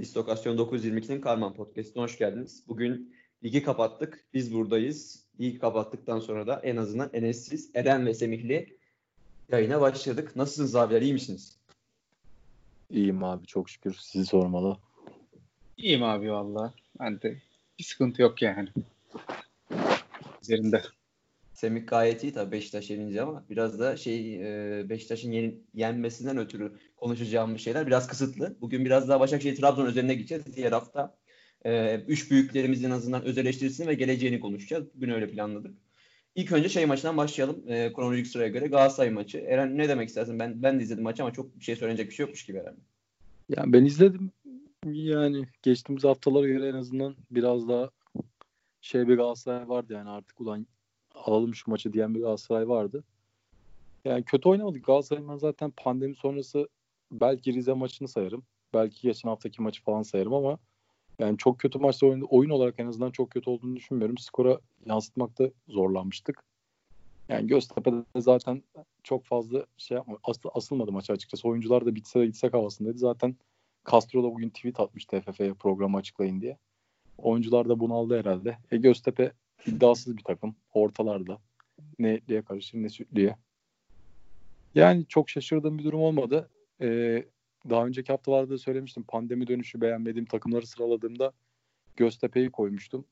Distokasyon 922'nin Karman Podcast'ine hoş geldiniz. Bugün ligi kapattık. Biz buradayız. Ligi kapattıktan sonra da en azından Enes'siz Eren ve Semihli yayına başladık. Nasılsınız abiler? İyi misiniz? İyiyim abi çok şükür. Sizi sormalı. İyiyim abi valla. Ben de bir sıkıntı yok yani. Üzerinde. Semih gayet iyi tabii Beşiktaş yenince ama biraz da şey e, Beşiktaş'ın yenmesinden ötürü konuşacağım bir şeyler biraz kısıtlı. Bugün biraz daha Başakşehir Trabzon üzerine gideceğiz. Diğer hafta e, üç büyüklerimizin en azından öz ve geleceğini konuşacağız. Bugün öyle planladık. İlk önce şey maçından başlayalım. E, kronolojik sıraya göre Galatasaray maçı. Eren ne demek istersin? Ben ben de izledim maçı ama çok bir şey söylenecek bir şey yokmuş gibi Eren. Yani ben izledim. Yani geçtiğimiz haftalara göre en azından biraz daha şey bir Galatasaray vardı yani artık ulan alalım şu maçı diyen bir Galatasaray vardı. Yani kötü oynamadık. Galatasaray'ın ben zaten pandemi sonrası belki Rize maçını sayarım. Belki geçen haftaki maçı falan sayarım ama yani çok kötü maçta oynadı. Oyun olarak en azından çok kötü olduğunu düşünmüyorum. Skora yansıtmakta zorlanmıştık. Yani Göztepe'de zaten çok fazla şey yapma, asıl, asılmadı maçı açıkçası. Oyuncular da bitse de gitsek havasındaydı. Zaten Castro da bugün tweet atmış TFF'ye programı açıklayın diye. Oyuncular da bunaldı herhalde. E Göztepe iddiasız bir takım. Ortalarda. Ne etliye karışır ne sütlüye. Yani çok şaşırdığım bir durum olmadı. Ee, daha önceki haftalarda da söylemiştim. Pandemi dönüşü beğenmediğim takımları sıraladığımda Göztepe'yi koymuştum.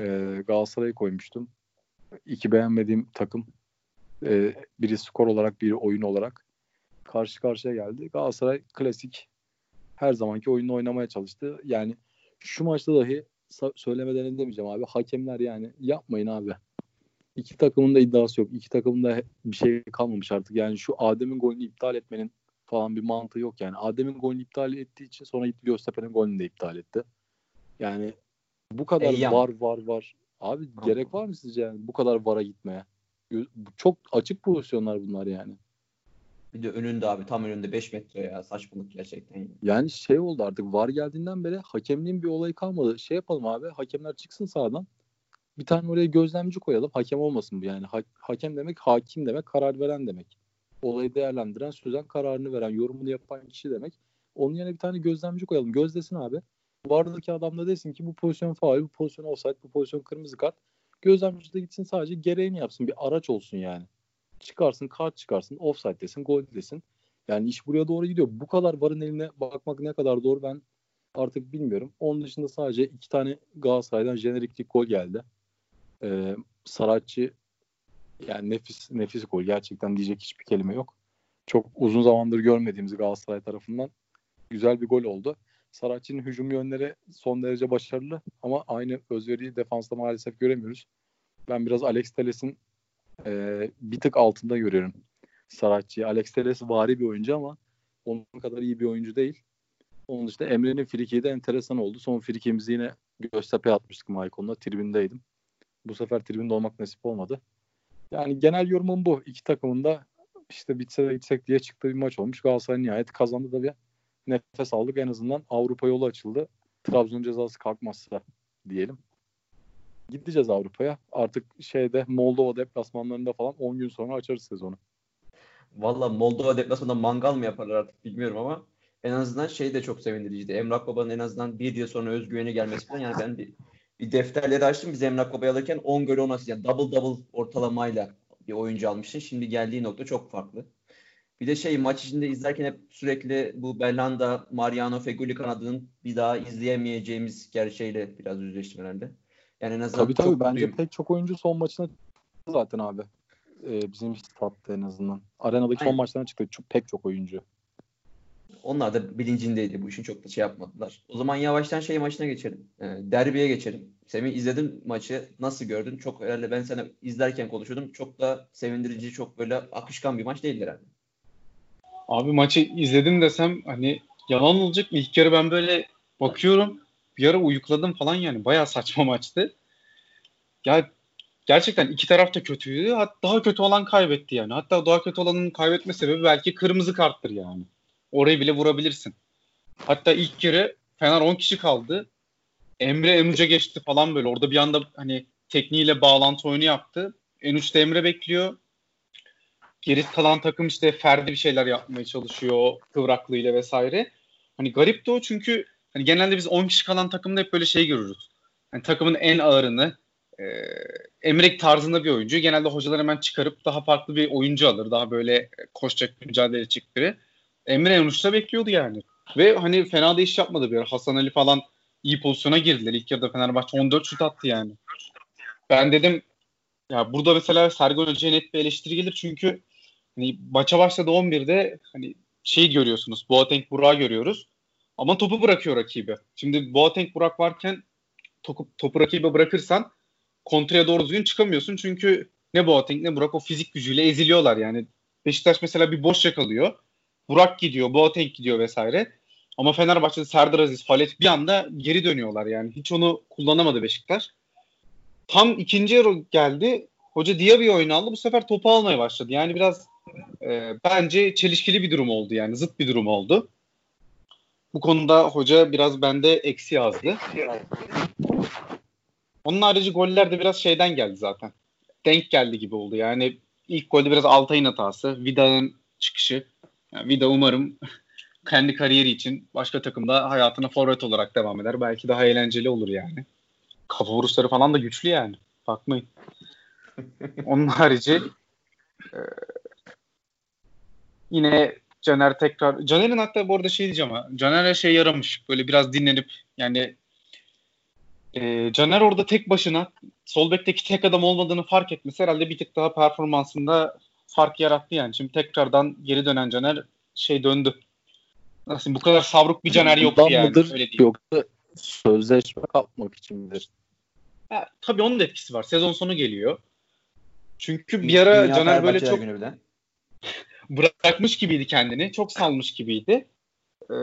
Ee, Galatasaray'ı koymuştum. İki beğenmediğim takım. Ee, biri skor olarak, biri oyun olarak karşı karşıya geldi. Galatasaray klasik her zamanki oyunu oynamaya çalıştı. Yani şu maçta dahi söylemeden demeyeceğim abi. Hakemler yani yapmayın abi. İki takımın da iddiası yok. İki takımın da bir şey kalmamış artık. Yani şu Adem'in golünü iptal etmenin falan bir mantığı yok yani. Adem'in golünü iptal ettiği için sonra gitti Göztepe'nin golünü de iptal etti. Yani bu kadar Eyyam. var var var. Abi gerek var mı sizce yani bu kadar vara gitmeye? Çok açık pozisyonlar bunlar yani. Bir de önünde abi tam önünde 5 metre ya saçmalık gerçekten. Yani şey oldu artık var geldiğinden beri hakemliğin bir olayı kalmadı. Şey yapalım abi hakemler çıksın sağdan. Bir tane oraya gözlemci koyalım. Hakem olmasın bu yani. Ha- hakem demek hakim demek karar veren demek. Olayı değerlendiren, sözen kararını veren, yorumunu yapan kişi demek. Onun yerine bir tane gözlemci koyalım. Gözlesin abi. Vardaki adam da desin ki bu pozisyon faal, bu pozisyon offside, bu pozisyon kırmızı kart. Gözlemci de gitsin sadece gereğini yapsın. Bir araç olsun yani çıkarsın, kart çıkarsın, offside desin, gol desin. Yani iş buraya doğru gidiyor. Bu kadar varın eline bakmak ne kadar doğru ben artık bilmiyorum. Onun dışında sadece iki tane Galatasaray'dan jeneriklik gol geldi. Ee, Saratçı yani nefis nefis gol. Gerçekten diyecek hiçbir kelime yok. Çok uzun zamandır görmediğimiz Galatasaray tarafından güzel bir gol oldu. Saratçı'nın hücum yönleri son derece başarılı ama aynı özveriyi defansta maalesef göremiyoruz. Ben biraz Alex Teles'in e, bir tık altında görüyorum Saratçı'yı. Alex Teres vari bir oyuncu ama onun kadar iyi bir oyuncu değil. Onun dışında Emre'nin frikiği de enteresan oldu. Son frikimizi yine Göztepe'ye atmıştık Maykon'la. Tribündeydim. Bu sefer tribünde olmak nasip olmadı. Yani genel yorumum bu. İki takımın da işte bitse de gitsek diye çıktığı bir maç olmuş. Galatasaray nihayet kazandı da bir nefes aldık. En azından Avrupa yolu açıldı. Trabzon cezası kalkmazsa diyelim gideceğiz Avrupa'ya. Artık şeyde Moldova deplasmanlarında falan 10 gün sonra açarız sezonu. Valla Moldova deplasmanında mangal mı yaparlar artık bilmiyorum ama en azından şey de çok sevindiriciydi. Emrah Baba'nın en azından bir yıl sonra özgüveni gelmesi falan. Yani ben bir, bir defterleri açtım. Biz Emrah Baba'yı alırken 10 gol 10 asist. Yani double double ortalamayla bir oyuncu almıştı. Şimdi geldiği nokta çok farklı. Bir de şey maç içinde izlerken hep sürekli bu Belhanda, Mariano Feguli kanadının bir daha izleyemeyeceğimiz gerçeğiyle biraz yüzleştim herhalde. Yani en azından tabii tabii bence büyük. pek çok oyuncu son maçına zaten abi. Ee, bizim statta en azından. Arenadaki Aynen. son maçlarına çıktı çok, pek çok oyuncu. Onlar da bilincindeydi bu işin çok da şey yapmadılar. O zaman yavaştan şey maçına geçelim. E, derbiye geçelim. Semih izledin maçı. Nasıl gördün? Çok herhalde ben sana izlerken konuşuyordum. Çok da sevindirici, çok böyle akışkan bir maç değildi herhalde. Abi maçı izledim desem hani yalan olacak mı? İlk kere ben böyle bakıyorum bir uyukladım falan yani. Bayağı saçma maçtı. Ya gerçekten iki taraf da kötüydü. Hatta daha kötü olan kaybetti yani. Hatta daha kötü olanın kaybetme sebebi belki kırmızı karttır yani. Orayı bile vurabilirsin. Hatta ilk kere Fener 10 kişi kaldı. Emre Enuç'a geçti falan böyle. Orada bir anda hani tekniğiyle bağlantı oyunu yaptı. Enuç de Emre bekliyor. Geri kalan takım işte Ferdi bir şeyler yapmaya çalışıyor kıvraklığıyla vesaire. Hani garip o çünkü hani genelde biz 10 kişi kalan takımda hep böyle şey görürüz. Yani takımın en ağırını e, Emrek tarzında bir oyuncu. Genelde hocalar hemen çıkarıp daha farklı bir oyuncu alır. Daha böyle koşacak, mücadele edecek biri. Emre Yanuş'ta bekliyordu yani. Ve hani fena da iş yapmadı bir ara. Hasan Ali falan iyi pozisyona girdiler. İlk yarıda Fenerbahçe 14 şut attı yani. Ben dedim ya burada mesela Sergen Hoca'ya net bir eleştiri gelir çünkü hani maça başladı 11'de hani şey görüyorsunuz. Boateng Burak'ı görüyoruz. Ama topu bırakıyor rakibi. Şimdi Boateng Burak varken topu, topu rakibe bırakırsan kontraya doğru düzgün çıkamıyorsun. Çünkü ne Boateng ne Burak o fizik gücüyle eziliyorlar yani. Beşiktaş mesela bir boş yakalıyor. Burak gidiyor, Boateng gidiyor vesaire. Ama Fenerbahçe'de Serdar Aziz, Falet bir anda geri dönüyorlar yani. Hiç onu kullanamadı Beşiktaş. Tam ikinci yarı geldi. Hoca Diaby oyunu aldı. Bu sefer topu almaya başladı. Yani biraz e, bence çelişkili bir durum oldu yani. Zıt bir durum oldu. Bu konuda hoca biraz bende eksi yazdı. Onun harici goller de biraz şeyden geldi zaten. Denk geldi gibi oldu. Yani ilk golde biraz Altay'ın hatası. Vida'nın çıkışı. Yani Vida umarım kendi kariyeri için başka takımda hayatına forvet olarak devam eder. Belki daha eğlenceli olur yani. Kafa vuruşları falan da güçlü yani. Bakmayın. Onun harici e, yine Caner tekrar Caner'in hatta bu arada şey diyeceğim ha. Caner'e şey yaramış. Böyle biraz dinlenip yani e, Caner orada tek başına sol bekteki tek adam olmadığını fark etmesi herhalde bir tık daha performansında fark yarattı yani. Şimdi tekrardan geri dönen Caner şey döndü. Nasıl bu kadar savruk bir Caner yoktu yani. Mıdır, öyle Yoksa sözleşme kapmak için midir? Ha, tabii onun da etkisi var. Sezon sonu geliyor. Çünkü bir ara Dünya Caner böyle çok bırakmış gibiydi kendini. Çok salmış gibiydi. Ee,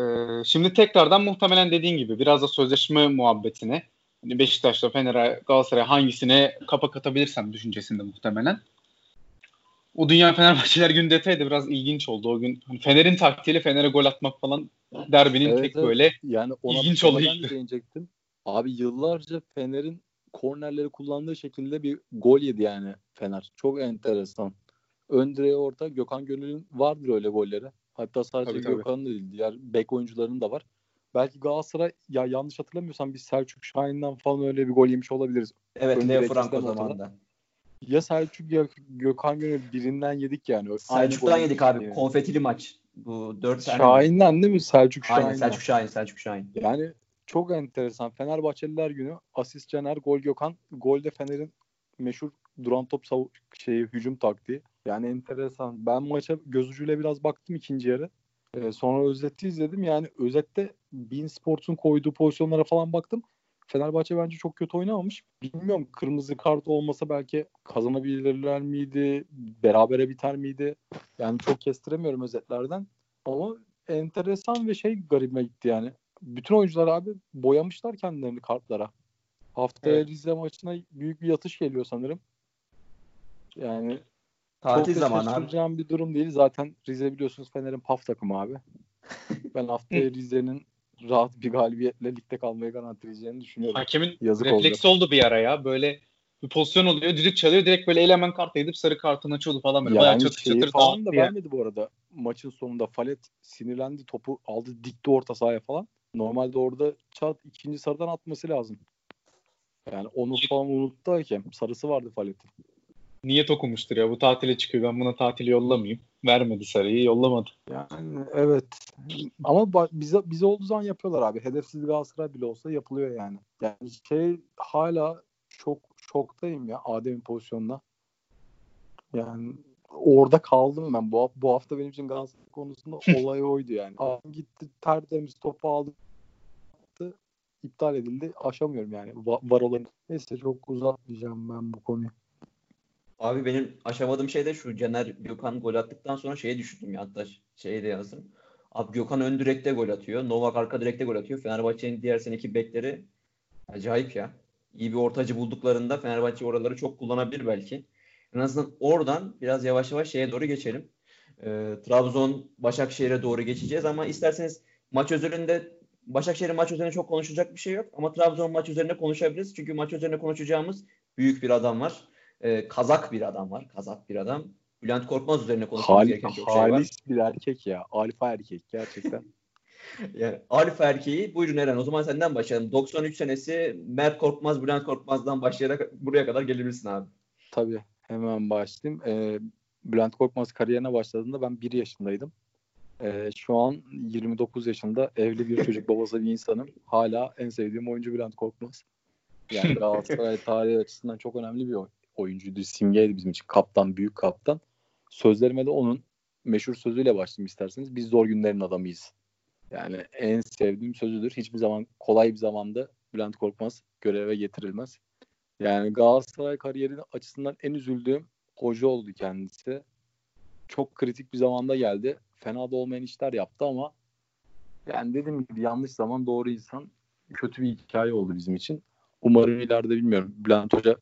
şimdi tekrardan muhtemelen dediğin gibi biraz da sözleşme muhabbetine hani Beşiktaş'ta Fener'e Galatasaray hangisine kapak atabilirsem düşüncesinde muhtemelen. O Dünya Fenerbahçeler günü detayı da biraz ilginç oldu. O gün hani Fener'in taktiğiyle Fener'e gol atmak falan derbinin evet, tek evet. böyle yani ona ilginç olayıydı. Değinecektim. Abi yıllarca Fener'in kornerleri kullandığı şekilde bir gol yedi yani Fener. Çok enteresan. Ön direğe orta Gökhan Gönül'ün vardır öyle golleri. Hatta sadece Gökhan'ın tabii. değil diğer bek oyuncularının da var. Belki Galatasaray ya yanlış hatırlamıyorsam bir Selçuk Şahin'den falan öyle bir gol yemiş olabiliriz. Evet Leo Franco zamanında. Ya Selçuk ya Gökhan Gönül birinden yedik yani. Selçuk'tan yedik abi. Yani. Konfetili maç. Bu dört tane. Şahin'den değil mi? Selçuk Şahin. Aynen Selçuk Şahin. Selçuk Şahin. Yani çok enteresan. Fenerbahçeliler günü asist Caner, gol Gökhan. Golde Fener'in meşhur duran top sav- şeyi hücum taktiği. Yani enteresan. Ben maça göz ucuyla biraz baktım ikinci yarı. Ee, sonra özeti izledim. Yani özette Bein Sports'un koyduğu pozisyonlara falan baktım. Fenerbahçe bence çok kötü oynamamış. Bilmiyorum kırmızı kart olmasa belki kazanabilirler miydi? Berabere biter miydi? Yani çok kestiremiyorum özetlerden. Ama enteresan ve şey garibime gitti yani. Bütün oyuncular abi boyamışlar kendilerini kartlara. Haftaya evet. Rize maçına büyük bir yatış geliyor sanırım. Yani Tatil çok zamanı abi. bir durum değil. Zaten Rize biliyorsunuz Fener'in paf takımı abi. ben haftaya Rize'nin rahat bir galibiyetle ligde kalmayı garantileyeceğini düşünüyorum. Hakemin Yazık refleksi oldu. oldu bir ara ya. Böyle bir pozisyon oluyor. Düdük çalıyor. Direkt böyle elemen kart edip sarı kartını açıyordu falan. Böyle. Yani Bayağı çatır çatır falan da vermedi bu arada. Maçın sonunda Falet sinirlendi. Topu aldı dikti orta sahaya falan. Normalde orada çat ikinci sarıdan atması lazım. Yani onu falan unuttu hakem. Sarısı vardı Falet'in niyet okumuştur ya bu tatile çıkıyor ben buna tatili yollamayayım. Vermedi sarıyı yollamadı. Yani evet ama bize, bize olduğu zaman yapıyorlar abi. Hedefsiz Galatasaray bile olsa yapılıyor yani. Yani şey hala çok şoktayım ya Adem'in pozisyonuna. Yani orada kaldım ben. Bu, bu hafta benim için Galatasaray konusunda olay oydu yani. Adam gitti tertemiz topu aldı iptal edildi. Aşamıyorum yani. Var olan. Neyse çok uzatmayacağım ben bu konuyu. Abi benim aşamadığım şey de şu. Caner Gökhan gol attıktan sonra şeye düşündüm ya hatta şeye de yazdım. Abi Gökhan ön direkte gol atıyor. Novak arka direkte gol atıyor. Fenerbahçe'nin diğer seneki bekleri acayip ya. İyi bir ortacı bulduklarında Fenerbahçe oraları çok kullanabilir belki. En azından oradan biraz yavaş yavaş şeye doğru geçelim. Ee, Trabzon Başakşehir'e doğru geçeceğiz ama isterseniz maç özelinde Başakşehir maç üzerine çok konuşacak bir şey yok ama Trabzon maç üzerine konuşabiliriz. Çünkü maç üzerine konuşacağımız büyük bir adam var e, kazak bir adam var. Kazak bir adam. Bülent Korkmaz üzerine konuşmamız Hal, gereken çok şey var. Halis bir erkek ya. Alfa erkek gerçekten. yani alfa erkeği buyurun Eren o zaman senden başlayalım. 93 senesi Mert Korkmaz, Bülent Korkmaz'dan başlayarak buraya kadar gelebilirsin abi. Tabii hemen başlayayım. Ee, Bülent Korkmaz kariyerine başladığında ben 1 yaşındaydım. Ee, şu an 29 yaşında evli bir çocuk babası bir insanım. Hala en sevdiğim oyuncu Bülent Korkmaz. Yani Galatasaray tarihi açısından çok önemli bir oyuncuydu. Simgeydi bizim için. Kaptan, büyük kaptan. Sözlerime de onun meşhur sözüyle başlayayım isterseniz. Biz zor günlerin adamıyız. Yani en sevdiğim sözüdür. Hiçbir zaman kolay bir zamanda Bülent Korkmaz göreve getirilmez. Yani Galatasaray kariyeri açısından en üzüldüğüm hoca oldu kendisi. Çok kritik bir zamanda geldi. Fena da olmayan işler yaptı ama yani dediğim gibi yanlış zaman doğru insan kötü bir hikaye oldu bizim için. Umarım ileride bilmiyorum. Bülent Hoca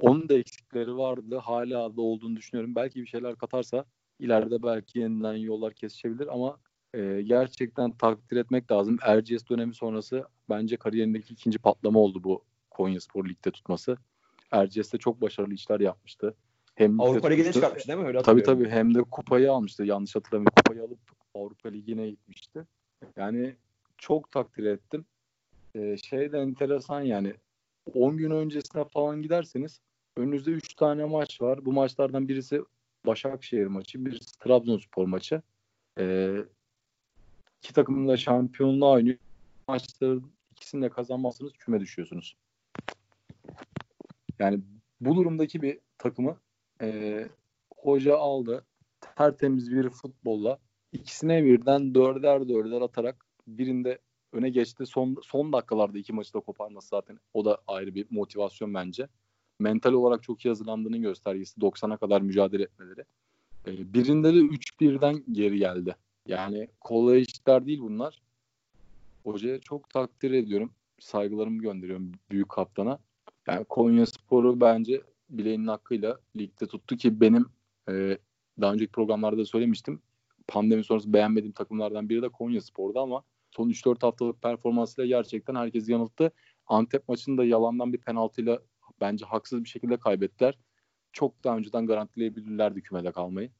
onun da eksikleri vardı. Hala da olduğunu düşünüyorum. Belki bir şeyler katarsa ileride belki yeniden yollar kesişebilir ama e, gerçekten takdir etmek lazım. Erciyes dönemi sonrası bence kariyerindeki ikinci patlama oldu bu Konya Spor Lig'de tutması. Erciyes'te çok başarılı işler yapmıştı. Hem Avrupa Ligi'ne çıkartmış değil mi? Öyle tabii tabii hem de kupayı almıştı. Yanlış hatırlamıyorum. Kupayı alıp Avrupa Ligi'ne gitmişti. Yani çok takdir ettim. Ee, şey de enteresan yani 10 gün öncesine falan giderseniz önünüzde 3 tane maç var. Bu maçlardan birisi Başakşehir maçı, birisi Trabzonspor maçı. Ee, iki takımın da şampiyonluğa oynuyor. Maçların ikisini de kazanmazsanız küme düşüyorsunuz. Yani bu durumdaki bir takımı e, hoca aldı. Tertemiz bir futbolla ikisine birden dörder dörder atarak birinde öne geçti. Son son dakikalarda iki maçı da koparması zaten o da ayrı bir motivasyon bence. Mental olarak çok iyi hazırlandığının göstergesi 90'a kadar mücadele etmeleri. E, birinde de 3-1'den geri geldi. Yani kolay işler değil bunlar. Hocaya çok takdir ediyorum. Saygılarımı gönderiyorum büyük kaptana. Yani Konya Sporu bence bileğinin hakkıyla ligde tuttu ki benim e, daha önceki programlarda söylemiştim. Pandemi sonrası beğenmediğim takımlardan biri de Konya Spor'da ama son 3-4 haftalık performansıyla gerçekten herkes yanılttı. Antep maçında yalandan bir penaltıyla bence haksız bir şekilde kaybettiler. Çok daha önceden garantileyebilirlerdi kümede kalmayı.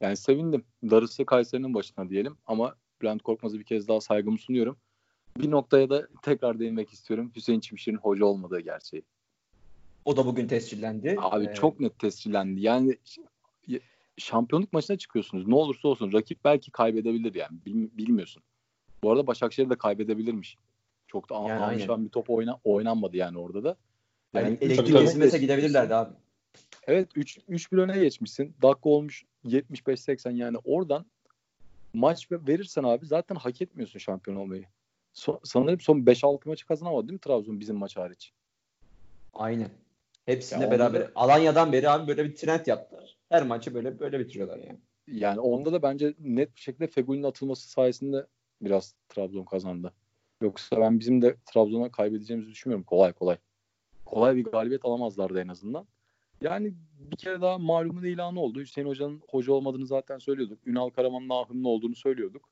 Yani sevindim. Darısı Kayseri'nin başına diyelim ama Bülent Korkmaz'a bir kez daha saygımı sunuyorum. Bir noktaya da tekrar değinmek istiyorum. Hüseyin Çimşir'in hoca olmadığı gerçeği. O da bugün tescillendi. Abi ee... çok net tescillendi. Yani şampiyonluk maçına çıkıyorsunuz. Ne olursa olsun rakip belki kaybedebilir yani. bilmiyorsun. Bu arada Başakşehir de kaybedebilirmiş. Çok da yani anlaşılan bir top oyna, oynanmadı yani orada da. Yani, yani elektrik kesilmese gidebilirlerdi abi. Evet 3 3 bir öne geçmişsin. Dakika olmuş 75-80 yani oradan maç verirsen abi zaten hak etmiyorsun şampiyon olmayı. So, sanırım son 5-6 maçı kazanamadı değil mi Trabzon bizim maç hariç? Aynen. Hepsinde beraber. Da, Alanya'dan beri abi böyle bir trend yaptılar. Her maçı böyle böyle bitiriyorlar yani. Yani onda da bence net bir şekilde Fegül'ün atılması sayesinde biraz Trabzon kazandı. Yoksa ben bizim de Trabzon'a kaybedeceğimizi düşünmüyorum kolay kolay. Kolay bir galibiyet alamazlardı en azından. Yani bir kere daha malumun ilanı oldu. Hüseyin Hoca'nın hoca olmadığını zaten söylüyorduk. Ünal Karaman'ın ahının olduğunu söylüyorduk.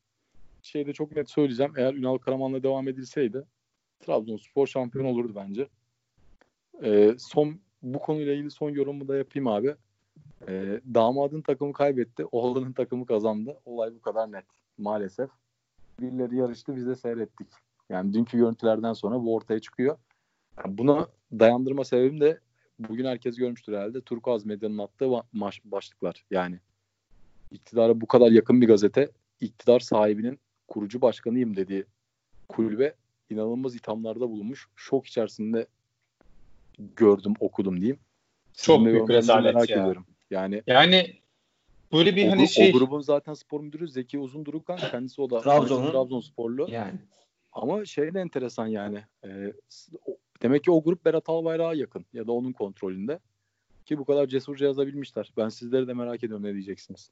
Şeyde çok net söyleyeceğim. Eğer Ünal Karaman'la devam edilseydi Trabzonspor şampiyon olurdu bence. Ee, son bu konuyla ilgili son yorumu da yapayım abi. Ee, damadın takımı kaybetti. Oğlanın takımı kazandı. Olay bu kadar net. Maalesef. Birileri yarıştı biz de seyrettik. Yani dünkü görüntülerden sonra bu ortaya çıkıyor. Yani buna dayandırma sebebim de bugün herkes görmüştür herhalde. Turkuaz Medya'nın attığı baş, başlıklar. Yani iktidara bu kadar yakın bir gazete iktidar sahibinin kurucu başkanıyım dediği kulübe inanılmaz ithamlarda bulunmuş. Şok içerisinde gördüm, okudum diyeyim. Çok Sizin büyük rezalet merak ya. Ediyorum. Yani yani böyle bir o, hani şey o grubun zaten spor müdürü Zeki Uzun Durukan kendisi o da Trabzon'un Trabzonsporlu. Yani ama şey de enteresan yani. E, demek ki o grup Berat Albayrak'a yakın ya da onun kontrolünde. Ki bu kadar cesurca yazabilmişler. Ben sizleri de merak ediyorum ne diyeceksiniz.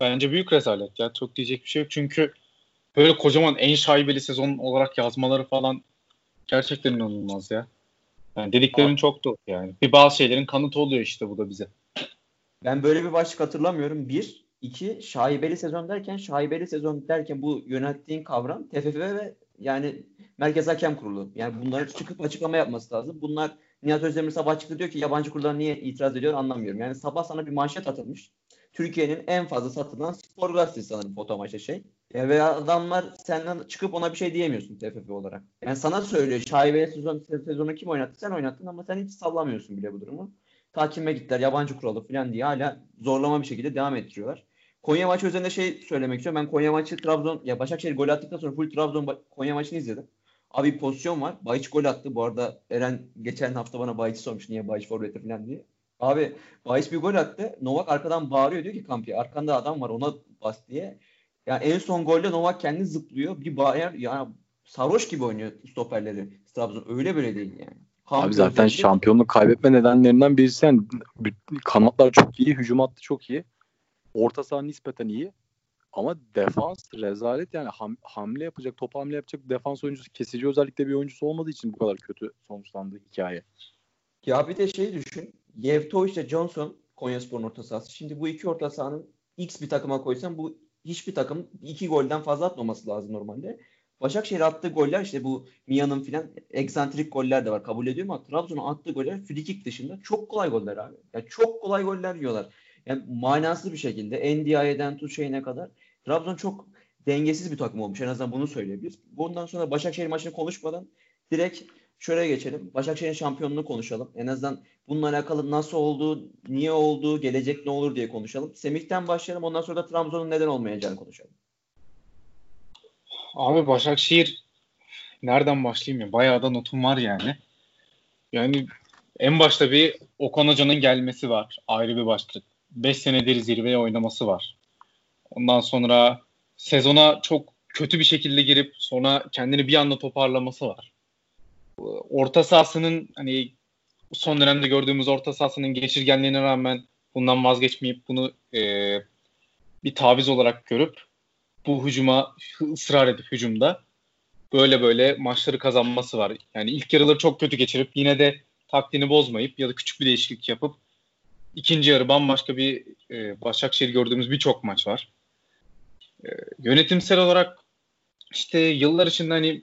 Bence büyük rezalet ya. Çok diyecek bir şey yok. Çünkü böyle kocaman en şaibeli sezon olarak yazmaları falan gerçekten inanılmaz ya. Yani dediklerin Aa. çok doğru yani. Bir bazı şeylerin kanıtı oluyor işte bu da bize. Ben böyle bir başlık hatırlamıyorum. Bir, iki, şaibeli sezon derken, şaibeli sezon derken bu yönettiğin kavram TFF ve yani Merkez Hakem Kurulu. Yani bunları çıkıp açıklama yapması lazım. Bunlar Nihat Özdemir sabah çıktı diyor ki yabancı kurullar niye itiraz ediyor anlamıyorum. Yani sabah sana bir manşet atılmış. Türkiye'nin en fazla satılan spor gazetesi sanırım foto maçta şey. Ya ve adamlar senden çıkıp ona bir şey diyemiyorsun TFF olarak. Yani sana söylüyor. Şaibe sezon, sezonu kim oynattı? Sen oynattın ama sen hiç sallamıyorsun bile bu durumu. Takime gittiler yabancı kuralı falan diye hala zorlama bir şekilde devam ettiriyorlar. Konya maçı üzerinde şey söylemek istiyorum. Ben Konya maçı Trabzon ya Başakşehir gol attıktan sonra full Trabzon Konya maçını izledim. Abi pozisyon var. Bayiç gol attı. Bu arada Eren geçen hafta bana Bayiç sormuş niye Bayiç forveti falan diye. Abi Bayiç bir gol attı. Novak arkadan bağırıyor diyor ki Kampi arkanda adam var ona bas diye. Ya en son golde Novak kendi zıplıyor. Bir bağır ya sarhoş gibi oynuyor stoperleri. Trabzon öyle böyle değil yani. Kampi Abi zaten şampiyonluk kaybetme nedenlerinden birisi yani kanatlar çok iyi, hücum hattı çok iyi. Orta saha nispeten iyi. Ama defans rezalet yani ham, hamle yapacak, top hamle yapacak defans oyuncusu kesici özellikle bir oyuncusu olmadığı için bu kadar kötü sonuçlandı hikaye. Ya bir de şey düşün. Yevtovic ile Johnson Konyaspor'un orta sahası. Şimdi bu iki orta sahanın X bir takıma koysan bu hiçbir takım iki golden fazla atmaması lazım normalde. Başakşehir attığı goller işte bu Mia'nın filan eksantrik goller de var kabul ediyorum ama Trabzon'un attığı goller frikik dışında çok kolay goller abi. Ya çok kolay goller yiyorlar. Yani manasız bir şekilde NDI'den tut şeyine kadar Trabzon çok dengesiz bir takım olmuş. En azından bunu söyleyebiliriz. Bundan sonra Başakşehir maçını konuşmadan direkt şuraya geçelim. Başakşehir'in şampiyonluğunu konuşalım. En azından bununla alakalı nasıl oldu, niye oldu, gelecek ne olur diye konuşalım. Semih'ten başlayalım. Ondan sonra da Trabzon'un neden olmayacağını konuşalım. Abi Başakşehir nereden başlayayım ya? Bayağı da notum var yani. Yani en başta bir Okan Hoca'nın gelmesi var. Ayrı bir başlık. 5 senedir zirveye oynaması var. Ondan sonra sezona çok kötü bir şekilde girip sonra kendini bir anda toparlaması var. Orta sahasının hani son dönemde gördüğümüz orta sahasının geçirgenliğine rağmen bundan vazgeçmeyip bunu e, bir taviz olarak görüp bu hücuma ısrar edip hücumda böyle böyle maçları kazanması var. Yani ilk yarıları çok kötü geçirip yine de taktiğini bozmayıp ya da küçük bir değişiklik yapıp ikinci yarı bambaşka bir e, Başakşehir gördüğümüz birçok maç var. E, yönetimsel olarak işte yıllar içinde hani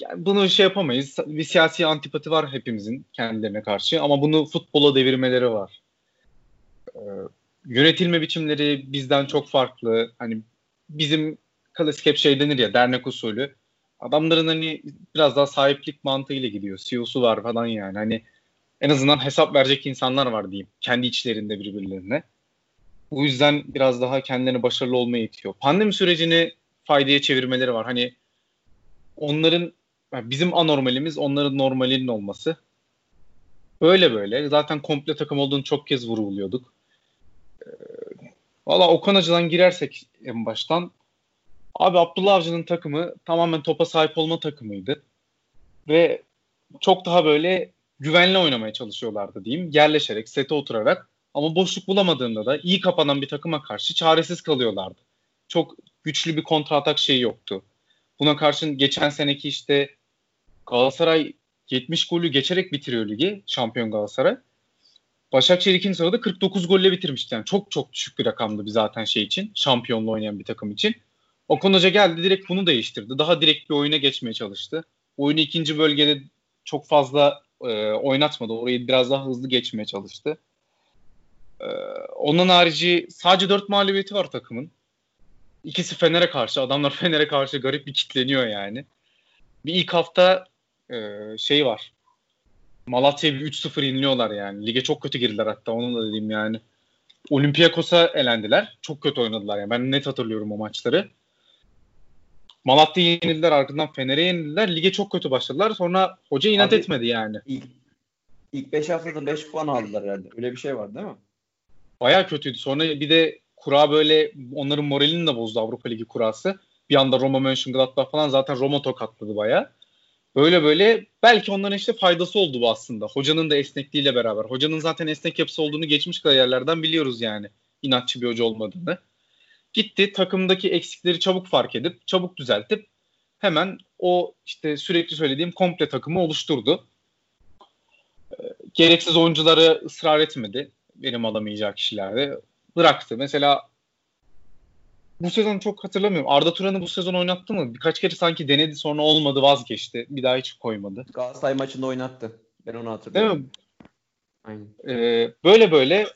yani bunu şey yapamayız. Bir siyasi antipati var hepimizin kendilerine karşı ama bunu futbola devirmeleri var. E, yönetilme biçimleri bizden çok farklı. Hani bizim klasik hep şey denir ya dernek usulü. Adamların hani biraz daha sahiplik mantığıyla gidiyor. CEO'su var falan yani. Hani en azından hesap verecek insanlar var diyeyim. Kendi içlerinde birbirlerine. Bu yüzden biraz daha kendilerini başarılı olmaya itiyor. Pandemi sürecini faydaya çevirmeleri var. Hani onların yani bizim anormalimiz onların normalinin olması. Böyle böyle. Zaten komple takım olduğunu çok kez vurguluyorduk. Ee, Valla Okan Hacı'dan girersek en baştan abi Abdullah Avcı'nın takımı tamamen topa sahip olma takımıydı. Ve çok daha böyle güvenli oynamaya çalışıyorlardı diyeyim. Yerleşerek, sete oturarak ama boşluk bulamadığında da iyi kapanan bir takıma karşı çaresiz kalıyorlardı. Çok güçlü bir kontratak şeyi yoktu. Buna karşın geçen seneki işte Galatasaray 70 golü geçerek bitiriyor ligi. Şampiyon Galatasaray. Başakşehir ikinci sırada 49 golle bitirmişti. Yani çok çok düşük bir rakamdı bir zaten şey için. Şampiyonlu oynayan bir takım için. Okan Hoca geldi direkt bunu değiştirdi. Daha direkt bir oyuna geçmeye çalıştı. Oyunu ikinci bölgede çok fazla e, oynatmadı. Orayı biraz daha hızlı geçmeye çalıştı. E, onun harici sadece 4 mağlubiyeti var takımın. İkisi Fener'e karşı. Adamlar Fener'e karşı garip bir kitleniyor yani. Bir ilk hafta e, şey var. Malatya'ya bir 3-0 yeniliyorlar yani. Lige çok kötü girdiler hatta onu da dediğim yani. Olympiakos'a elendiler. Çok kötü oynadılar yani. Ben net hatırlıyorum o maçları. Malatya yenildiler ardından Fener'e yenildiler. Lige çok kötü başladılar. Sonra hoca inat Abi, etmedi yani. İlk, ilk 5 haftada 5 puan aldılar herhalde. Öyle bir şey var değil mi? Baya kötüydü. Sonra bir de kura böyle onların moralini de bozdu Avrupa Ligi kurası. Bir anda Roma Mönchengladbach falan zaten Roma tokatladı baya. Böyle böyle belki onların işte faydası oldu bu aslında. Hocanın da esnekliğiyle beraber. Hocanın zaten esnek yapısı olduğunu geçmiş kariyerlerden biliyoruz yani. İnatçı bir hoca olmadığını. Gitti takımdaki eksikleri çabuk fark edip çabuk düzeltip hemen o işte sürekli söylediğim komple takımı oluşturdu. Ee, gereksiz oyuncuları ısrar etmedi. Benim alamayacağı kişilerde. Bıraktı. Mesela bu sezon çok hatırlamıyorum. Arda Turan'ı bu sezon oynattı mı? Birkaç kere sanki denedi sonra olmadı vazgeçti. Bir daha hiç koymadı. Galatasaray maçında oynattı. Ben onu hatırlıyorum. Değil mi? Aynen. Ee, böyle böyle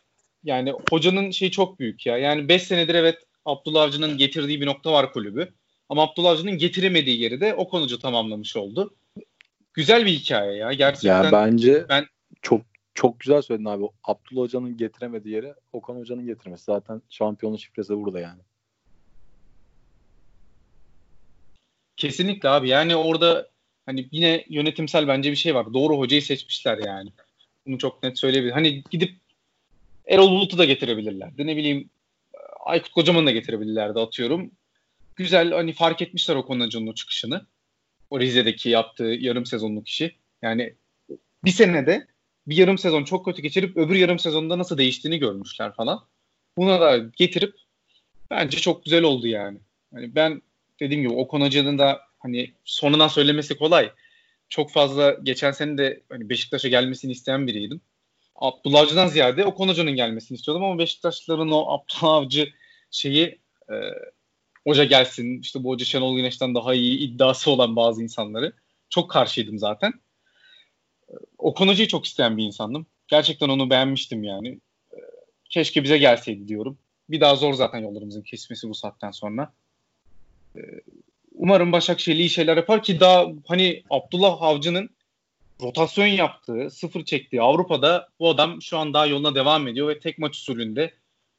yani hocanın şeyi çok büyük ya. Yani 5 senedir evet Abdullah Avcı'nın getirdiği bir nokta var kulübü. Ama Abdullah Avcı'nın getiremediği yeri de o konucu tamamlamış oldu. Güzel bir hikaye ya. Gerçekten Ya bence ben- çok çok güzel söyledin abi. Abdullah Hoca'nın getiremediği yere Okan Hoca'nın getirmesi. Zaten şampiyonun şifresi burada yani. Kesinlikle abi. Yani orada hani yine yönetimsel bence bir şey var. Doğru hocayı seçmişler yani. Bunu çok net söyleyebilirim. Hani gidip Erol Bulut'u da getirebilirlerdi. Ne bileyim Aykut Kocaman'ı da getirebilirlerdi atıyorum. Güzel hani fark etmişler o konucunun çıkışını. O Rize'deki yaptığı yarım sezonluk işi. Yani bir senede bir yarım sezon çok kötü geçirip öbür yarım sezonda nasıl değiştiğini görmüşler falan. Buna da getirip bence çok güzel oldu yani. Hani ben dediğim gibi Okan Hoca'nın da hani sonuna söylemesi kolay. Çok fazla geçen sene de hani Beşiktaş'a gelmesini isteyen biriydim. Abdullah Avcı'dan ziyade Okan Hoca'nın gelmesini istiyordum ama Beşiktaşlıların o Abdullah Avcı şeyi e, hoca gelsin işte bu hoca Şenol Güneş'ten daha iyi iddiası olan bazı insanları çok karşıydım zaten. E, Okan Hoca'yı çok isteyen bir insandım. Gerçekten onu beğenmiştim yani. E, keşke bize gelseydi diyorum. Bir daha zor zaten yollarımızın kesmesi bu saatten sonra. E, umarım Başakşehir iyi şeyler yapar ki daha hani Abdullah Avcı'nın rotasyon yaptığı, sıfır çektiği Avrupa'da bu adam şu an daha yoluna devam ediyor ve tek maç usulünde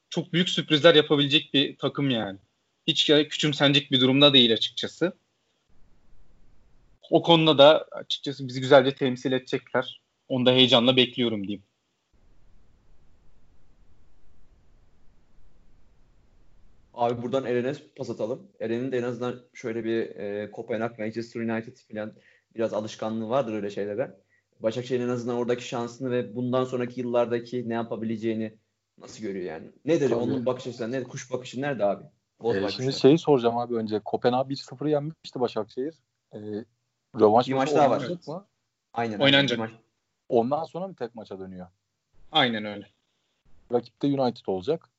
çok büyük sürprizler yapabilecek bir takım yani. Hiç küçümsenecek bir durumda değil açıkçası. O konuda da açıkçası bizi güzelce temsil edecekler. Onu da heyecanla bekliyorum diyeyim. Abi buradan Eren'e pas atalım. Eren'in de en azından şöyle bir e, Kopenhag, Manchester United falan biraz alışkanlığı vardır öyle şeylere. Başakşehir'in en azından oradaki şansını ve bundan sonraki yıllardaki ne yapabileceğini nasıl görüyor yani? Nedir Tabii. onun bakış açısı? Ne, kuş bakışı nerede abi? Boz Ee, şimdi şeyi soracağım abi önce. Kopenhag 1-0 yenmişti Başakşehir. Ee, rövanş Bir maç daha var. mı? Aynen. Oynanacak. aynen. Ondan sonra mı tek maça dönüyor? Aynen öyle. Rakip de United olacak.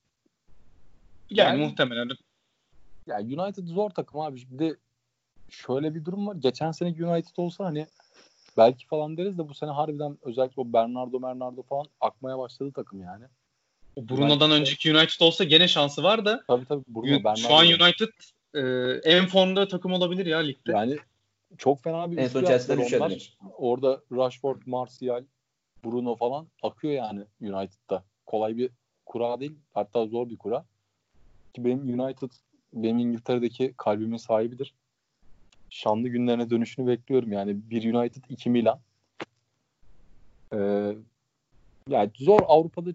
Yani, Yani- muhtemelen Ya United zor takım abi. Bir de şöyle bir durum var. Geçen sene United olsa hani belki falan deriz de bu sene harbiden özellikle o Bernardo Bernardo falan akmaya başladı takım yani. o Bruno'dan önceki United olsa gene şansı var da Tabii tabii. Bruno, Şu Bernardo. an United e, en formda takım olabilir ya ligde. Yani çok fena bir En son Chelsea'den yaptılar 3 onlar. yendiler. Orada Rashford, Martial, Bruno falan akıyor yani United'da. Kolay bir kura değil. Hatta zor bir kura. Ki benim United benim İngiltere'deki kalbimin sahibidir. Şanlı günlerine dönüşünü bekliyorum yani. Bir United, iki Milan. Ee, yani zor Avrupa'da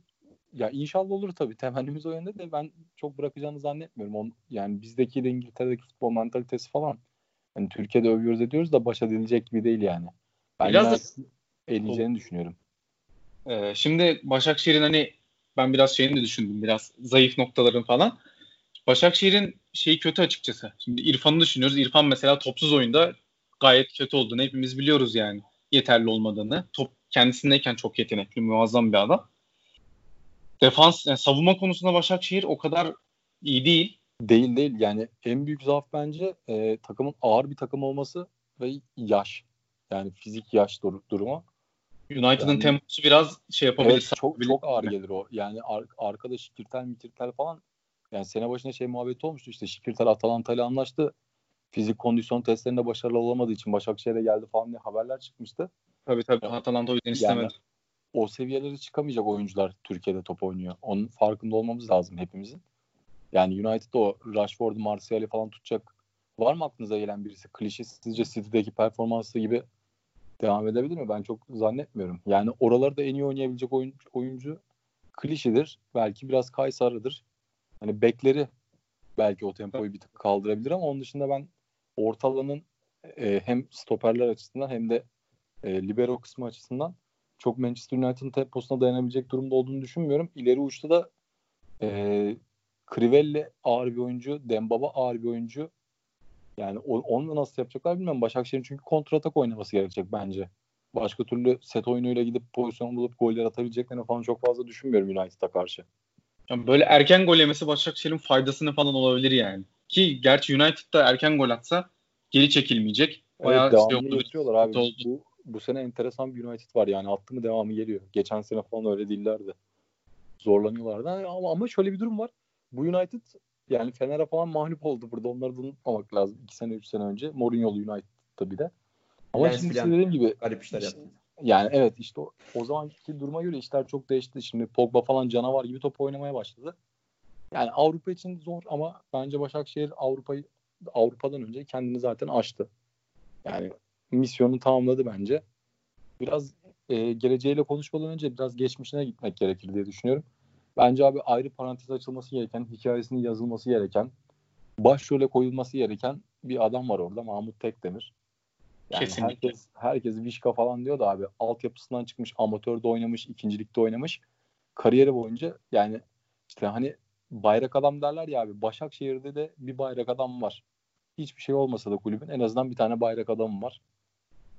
ya inşallah olur tabii. Temennimiz o yönde de ben çok bırakacağını zannetmiyorum. On, yani bizdeki de İngiltere'deki futbol mentalitesi falan. Yani Türkiye'de övüyoruz ediyoruz da baş edilecek gibi değil yani. Ben Biraz da- eleyeceğini düşünüyorum. Ee, şimdi Başakşehir'in hani ben biraz şeyini de düşündüm. Biraz zayıf noktaların falan. Başakşehir'in şeyi kötü açıkçası. Şimdi İrfan'ı düşünüyoruz. İrfan mesela topsuz oyunda gayet kötü olduğunu hepimiz biliyoruz yani. Yeterli olmadığını. Top kendisindeyken çok yetenekli, muazzam bir adam. Defans, yani savunma konusunda Başakşehir o kadar iyi değil. Değil değil yani en büyük zaaf bence e, takımın ağır bir takım olması ve yaş. Yani fizik yaş dur- durumu. United'ın Yani- temposu biraz şey yapabilir. Evet, çok çok ağır gelir o. Yani ar- arkada Şikirtel Mikirtel falan yani sene başına şey muhabbeti olmuştu işte Şikirtel Atalanta ile anlaştı. Fizik kondisyon testlerinde başarılı olamadığı için Başakşehir'e geldi falan diye haberler çıkmıştı. Tabii tabii. Atalanta o yüzden Yani istemedi. o seviyelere çıkamayacak oyuncular Türkiye'de top oynuyor. Onun farkında olmamız lazım hepimizin. Yani United'da o Rashford'u Martial'i falan tutacak var mı aklınıza gelen birisi? Klişe sizce City'deki performansı gibi devam edebilir mi? Ben çok zannetmiyorum. Yani oralarda en iyi oynayabilecek oyuncu, oyuncu klişedir. Belki biraz Kaysar'ıdır. Hani bekleri belki o tempoyu bir tık kaldırabilir ama onun dışında ben ortalanın e, hem stoperler açısından hem de e, libero kısmı açısından çok Manchester United'ın temposuna dayanabilecek durumda olduğunu düşünmüyorum. İleri uçta da e, Crivelli ağır bir oyuncu, Dembaba ağır bir oyuncu. Yani onu nasıl yapacaklar bilmiyorum. Başakşehir'in çünkü kontratak oynaması gerekecek bence. Başka türlü set oyunuyla gidip pozisyon bulup goller atabileceklerini falan çok fazla düşünmüyorum United'a karşı. Yani böyle erken gol yemesi Başakşehir'in faydasını falan olabilir yani. Ki gerçi United'da erken gol atsa geri çekilmeyecek. Bayağı evet, şey devamlı oldu. getiriyorlar abi. oldu. Bu, bu sene enteresan bir United var yani. Attı mı devamı geliyor. Geçen sene falan öyle değillerdi. Zorlanıyorlardı ama, ama şöyle bir durum var. Bu United yani Fener'e falan mağlup oldu burada. Onları da unutmamak lazım. 2 sene 3 sene önce. Mourinho'lu United'da bir de. Ama Lens şimdi size dediğim gibi Garip işler işte- yaptı. Yani evet işte o, o zamanki duruma göre işler çok değişti. Şimdi Pogba falan canavar gibi top oynamaya başladı. Yani Avrupa için zor ama bence Başakşehir Avrupa'yı Avrupa'dan önce kendini zaten aştı. Yani misyonu tamamladı bence. Biraz e, geleceğiyle konuşmadan önce biraz geçmişine gitmek gerekir diye düşünüyorum. Bence abi ayrı parantez açılması gereken, hikayesinin yazılması gereken, başrole koyulması gereken bir adam var orada Mahmut Tekdemir. Yani Kesinlikle. herkes herkes Vişka falan diyor da abi altyapısından çıkmış, amatörde oynamış, ikincilikte oynamış. Kariyeri boyunca yani işte hani bayrak adam derler ya abi Başakşehir'de de bir bayrak adam var. Hiçbir şey olmasa da kulübün en azından bir tane bayrak adamı var.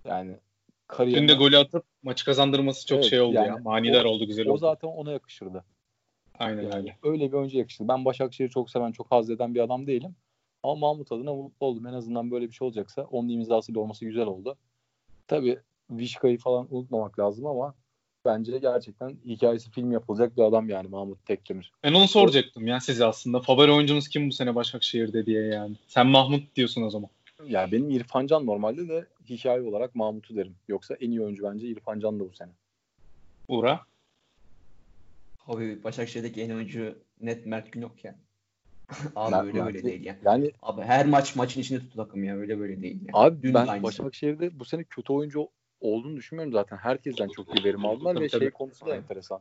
Yani Dün kariyerine de golü atıp maçı kazandırması çok Evet, şey oldu yani ya. Manidar o- oldu güzel o oldu. zaten ona yakışırdı. Aynen Yani öyle. öyle bir oyuncu yakıştı. Ben Başakşehir'i çok seven, çok haz eden bir adam değilim. Ama Mahmut adına mutlu oldum. En azından böyle bir şey olacaksa onun imzasıyla olması güzel oldu. Tabii Vişka'yı falan unutmamak lazım ama bence gerçekten hikayesi film yapılacak bir adam yani Mahmut Tekdemir. Ben onu soracaktım ya size aslında. Favori oyuncunuz kim bu sene Başakşehir'de diye yani. Sen Mahmut diyorsun o zaman. Yani benim İrfan Can normalde de hikaye olarak Mahmut'u derim. Yoksa en iyi oyuncu bence İrfan Can da bu sene. Uğra. Abi Başakşehir'deki en oyuncu net Mert Günok ya. Abi Mert- öyle Mert- böyle değil ya. Yani Abi her maç maçın içinde tuttu takım ya. Öyle böyle değil ya. Abi Dün ben. Başakşehir'de bu sene kötü oyuncu olduğunu düşünmüyorum zaten. Herkesten çok iyi verim aldılar Tabii, ve tabii. şey konusu da enteresan.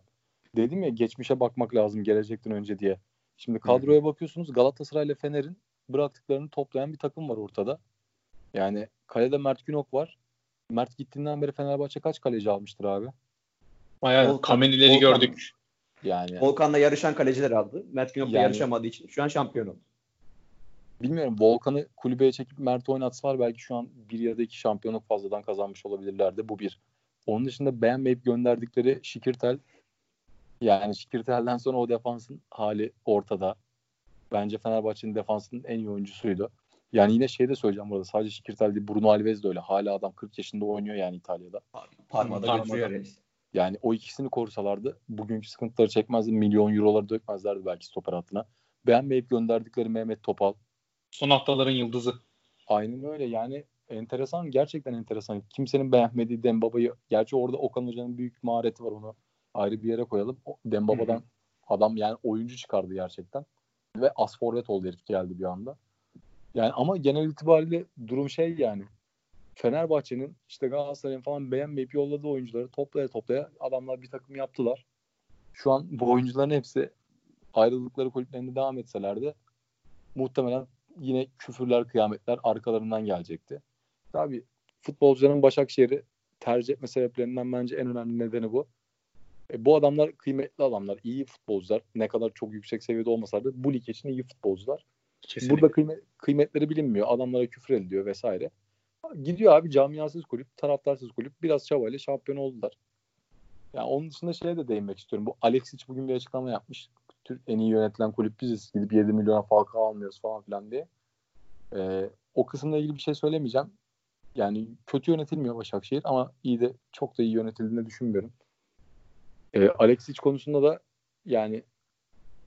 Dedim ya geçmişe bakmak lazım gelecekten önce diye. Şimdi kadroya bakıyorsunuz Galatasaray ile Fener'in bıraktıklarını toplayan bir takım var ortada. Yani kalede Mert Günok var. Mert gittiğinden beri Fenerbahçe kaç kaleci almıştır abi? Bayağı kamenileri gördük. Yani Volkan'la yarışan kaleciler aldı. Mert Günok'la Yani- yarışamadığı için şu an şampiyon oldu. bilmiyorum Volkan'ı kulübeye çekip Mert oynatsalar belki şu an bir ya da iki şampiyonluk fazladan kazanmış olabilirlerdi. Bu bir. Onun dışında beğenmeyip gönderdikleri Şikirtel yani Şikirtel'den sonra o defansın hali ortada. Bence Fenerbahçe'nin defansının en iyi oyuncusuydu. Yani yine şey de söyleyeceğim burada. Sadece Şikirtel değil Bruno Alves de öyle. Hala adam 40 yaşında oynuyor yani İtalya'da. Parmada Parmada. götürüyor reis. Yani o ikisini korusalardı bugünkü sıkıntıları çekmezdi. Milyon euroları dökmezlerdi belki stoper hattına. Beğenmeyip gönderdikleri Mehmet Topal, Son haftaların yıldızı. Aynen öyle yani enteresan gerçekten enteresan. Kimsenin beğenmediği Dembaba'yı gerçi orada Okan Hoca'nın büyük mahareti var onu ayrı bir yere koyalım. Dembaba'dan adam yani oyuncu çıkardı gerçekten. Ve as forvet oldu herif geldi bir anda. Yani ama genel itibariyle durum şey yani. Fenerbahçe'nin işte Galatasaray'ın falan beğenmeyip yolladığı oyuncuları toplaya toplaya adamlar bir takım yaptılar. Şu an bu oyuncuların hepsi ayrıldıkları kulüplerinde devam etselerdi muhtemelen yine küfürler, kıyametler arkalarından gelecekti. Tabii futbolcuların Başakşehir'i tercih etme sebeplerinden bence en önemli nedeni bu. E, bu adamlar kıymetli adamlar, iyi futbolcular. Ne kadar çok yüksek seviyede olmasa da bu lig için iyi futbolcular. Kesinlikle. Burada kıymet, kıymetleri bilinmiyor. Adamlara küfür ediliyor vesaire. Gidiyor abi camiasız kulüp, taraftarsız kulüp. Biraz çabayla şampiyon oldular. Yani onun dışında şeye de değinmek istiyorum. Bu Alexic bugün bir açıklama yapmış. Türk en iyi yönetilen kulüp biziz. Gidip 7 milyona Falcao almıyoruz falan filan diye. Ee, o kısımla ilgili bir şey söylemeyeceğim. Yani kötü yönetilmiyor Başakşehir ama iyi de çok da iyi yönetildiğini düşünmüyorum. Ee, Alexic konusunda da yani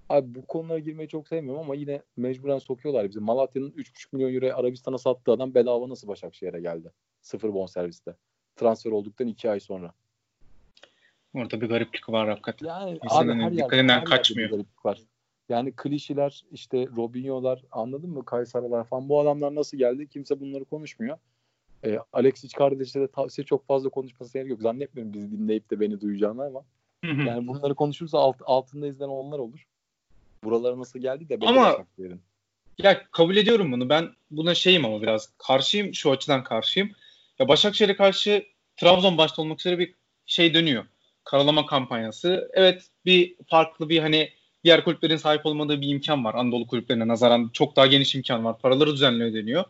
abi bu konulara girmeyi çok sevmiyorum ama yine mecburen sokuyorlar bizi. Malatya'nın 3,5 milyon euroya Arabistan'a sattığı adam bedava nasıl Başakşehir'e geldi? Sıfır bonserviste. Transfer olduktan 2 ay sonra. Orada bir gariplik var hakikaten. Yani İnsanın abi her dikkatinden her yerde kaçmıyor. bir gariplik var. Yani klişeler işte Robinho'lar anladın mı? Kaysaralar falan bu adamlar nasıl geldi? Kimse bunları konuşmuyor. Ee, Alexic kardeşe de tavsiye çok fazla konuşması gerek yok. Zannetmiyorum bizi dinleyip de beni duyacağını ama. Yani bunları konuşursa alt, altında izlenen onlar olur. Buralara nasıl geldi de Ama- Başakşehir'in. Ya kabul ediyorum bunu. Ben buna şeyim ama biraz karşıyım. Şu açıdan karşıyım. Ya Başakşehir'e karşı Trabzon başta olmak üzere bir şey dönüyor. Karalama kampanyası. Evet bir farklı bir hani diğer kulüplerin sahip olmadığı bir imkan var. Anadolu kulüplerine nazaran çok daha geniş imkan var. Paraları düzenli ödeniyor.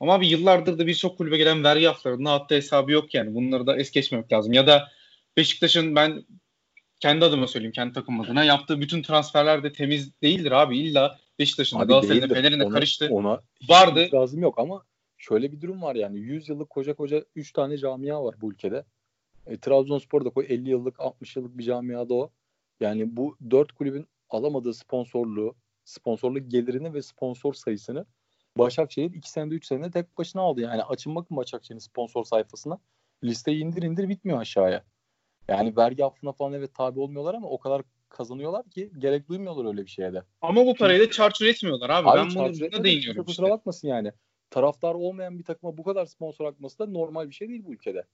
Ama bir yıllardır da birçok kulübe gelen vergi haflarında hatta hesabı yok yani. Bunları da es geçmemek lazım. Ya da Beşiktaş'ın ben kendi adıma söyleyeyim, kendi takım adına yaptığı bütün transferler de temiz değildir abi. İlla Beşiktaş'ın da Galatasaray'ın da. Fener'in de karıştı. Ona Vardı. itirazım yok ama şöyle bir durum var yani 100 yıllık koca koca 3 tane camia var bu ülkede. E, Trabzonspor da koy 50 yıllık 60 yıllık bir camiada o. Yani bu 4 kulübün alamadığı sponsorluğu sponsorluk gelirini ve sponsor sayısını Başakşehir 2 senede 3 senede tek başına aldı. Yani açın bakın Başakşehir'in sponsor sayfasına. Listeyi indir indir bitmiyor aşağıya. Yani vergi affına falan evet tabi olmuyorlar ama o kadar kazanıyorlar ki gerek duymuyorlar öyle bir şeye de. Ama bu parayı da çarçur etmiyorlar abi. Abi ben çarçur bunu etmeden da değiniyorum Kusura işte. bakmasın yani. Taraftar olmayan bir takıma bu kadar sponsor akması da normal bir şey değil bu ülkede.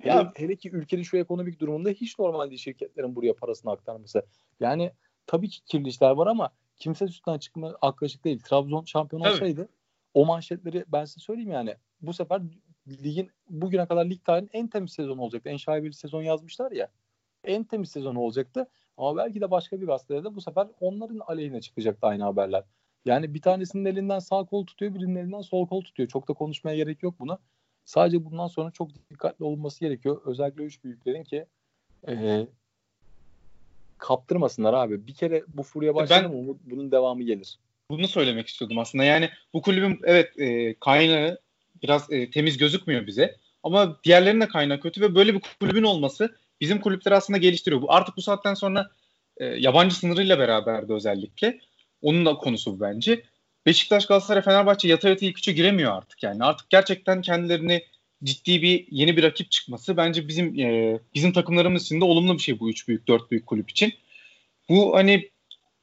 Hele, Ya- hele ki ülkenin şu ekonomik durumunda hiç normal değil şirketlerin buraya parasını aktarması. Yani tabii ki kirli işler var ama kimse üstünden çıkma aklaşık değil. Trabzon şampiyon olsaydı o manşetleri ben size söyleyeyim yani bu sefer ligin bugüne kadar lig tarihinin en temiz sezonu olacaktı. En şaibeli sezon yazmışlar ya. En temiz sezonu olacaktı. Ama belki de başka bir gazetede de bu sefer onların aleyhine çıkacaktı aynı haberler. Yani bir tanesinin elinden sağ kol tutuyor, birinin elinden sol kol tutuyor. Çok da konuşmaya gerek yok buna. Sadece bundan sonra çok dikkatli olunması gerekiyor. Özellikle üç büyüklerin ki eee, kaptırmasınlar abi. Bir kere bu furya başladı mı bu- bunun devamı gelir. Bunu söylemek istiyordum aslında. Yani bu kulübün evet e, kaynağı biraz e, temiz gözükmüyor bize. Ama diğerlerinin de kaynağı kötü ve böyle bir kulübün olması bizim kulüpleri aslında geliştiriyor. Bu artık bu saatten sonra e, yabancı sınırıyla beraber de özellikle onun da konusu bu bence. Beşiktaş, Galatasaray, Fenerbahçe yata yata ilk üçe giremiyor artık yani. Artık gerçekten kendilerini ciddi bir yeni bir rakip çıkması bence bizim e, bizim takımlarımız için de olumlu bir şey bu üç büyük, dört büyük kulüp için. Bu hani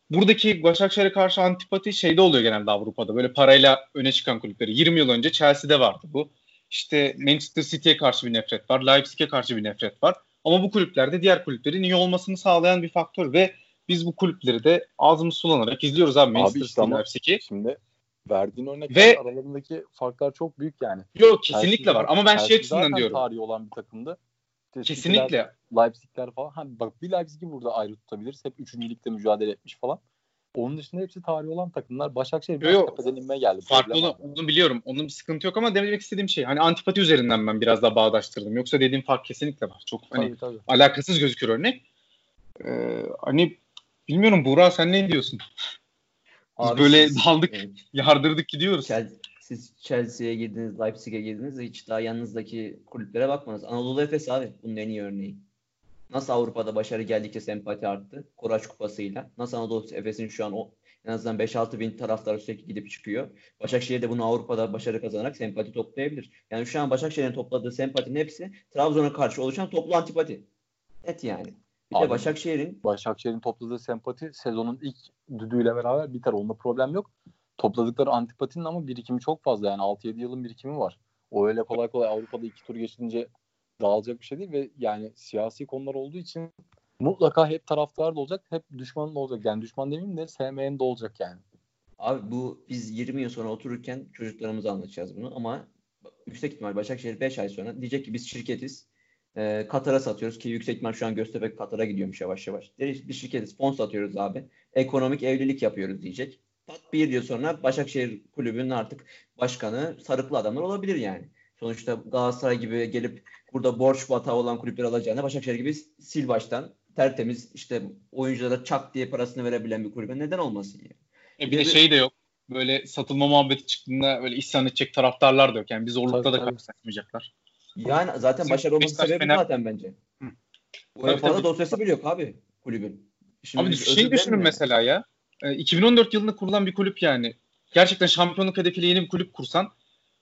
buradaki Başakşehir'e karşı antipati şeyde oluyor genelde Avrupa'da. Böyle parayla öne çıkan kulüpleri. 20 yıl önce Chelsea'de vardı bu. İşte Manchester City'ye karşı bir nefret var. Leipzig'e karşı bir nefret var. Ama bu kulüplerde diğer kulüplerin iyi olmasını sağlayan bir faktör ve biz bu kulüpleri de ağzımız sulanarak izliyoruz abi. Manchester işte City, Leipzig'i. Şimdi verdiğin örnekler Ve- aralarındaki farklar çok büyük yani. Yok kesinlikle Chelsea- var ama ben şey Chelsea açısından zaten diyorum. tarihi olan bir takımdı. İşte Kesinlikle. Leipzig'ler falan. Hani bak bir Leipzig'i burada ayrı tutabiliriz. Hep 3. ligde mücadele etmiş falan. Onun dışında hepsi tarihi olan takımlar. Başakşehir biraz Yo, tepeden inmeye geldi. Farklı Problem onu, biliyorum. Onun bir sıkıntı yok ama demek istediğim şey hani antipati üzerinden ben biraz daha bağdaştırdım. Yoksa dediğim fark kesinlikle var. Çok hani Tabii tabii. alakasız gözükür örnek. Ee, hani bilmiyorum Buğra sen ne diyorsun? Biz Abi böyle siz- daldık, Evet. yardırdık gidiyoruz. Chelsea, siz Chelsea'ye girdiniz, Leipzig'e girdiniz hiç daha yanınızdaki kulüplere bakmadınız. Anadolu Efes abi bunun en iyi örneği. Nasıl Avrupa'da başarı geldikçe sempati arttı? Koraç Kupası'yla. Nasıl Anadolu Efes'in şu an o en azından 5-6 bin taraftar sürekli gidip çıkıyor. Başakşehir de bunu Avrupa'da başarı kazanarak sempati toplayabilir. Yani şu an Başakşehir'in topladığı sempatinin hepsi Trabzon'a karşı oluşan toplu antipati. Net yani. Bir Abi- de Başakşehir'in Başakşehir'in topladığı sempati sezonun ilk düdüğüyle beraber biter. Onda problem yok. Topladıkları antipatinin ama birikimi çok fazla. Yani 6-7 yılın birikimi var. O öyle kolay kolay Avrupa'da iki tur geçince dağılacak bir şey değil ve yani siyasi konular olduğu için mutlaka hep taraftar da olacak, hep düşman da olacak. Yani düşman demeyeyim de sevmeyen de olacak yani. Abi bu biz 20 yıl sonra otururken çocuklarımıza anlatacağız bunu ama yüksek ihtimal Başakşehir 5 ay sonra diyecek ki biz şirketiz. Ee, Katar'a satıyoruz ki yüksek ihtimal şu an Göztepe Katar'a gidiyormuş yavaş yavaş. Deriz, bir şirketiz fon satıyoruz abi. Ekonomik evlilik yapıyoruz diyecek. Pat bir yıl sonra Başakşehir kulübünün artık başkanı sarıklı adamlar olabilir yani. Sonuçta Galatasaray gibi gelip burada borç batağı olan kulüpleri alacağına Başakşehir gibi sil baştan tertemiz işte oyunculara çak diye parasını verebilen bir kulübe neden olmasın yani. E, bir Bir de de- şey de yok. Böyle satılma muhabbeti çıktığında böyle isyan edecek taraftarlar da yok. Yani bir zorlukta Tabii, da karşılaşmayacaklar. Yani zaten Bizim başarılı olması sebebi Fener- zaten bence. Hı. UEFA'da tabii. dosyası bile yok abi kulübün. Şimdi Abi biz şey düşünün mesela ya. E, 2014 yılında kurulan bir kulüp yani. Gerçekten şampiyonluk hedefiyle yeni bir kulüp kursan.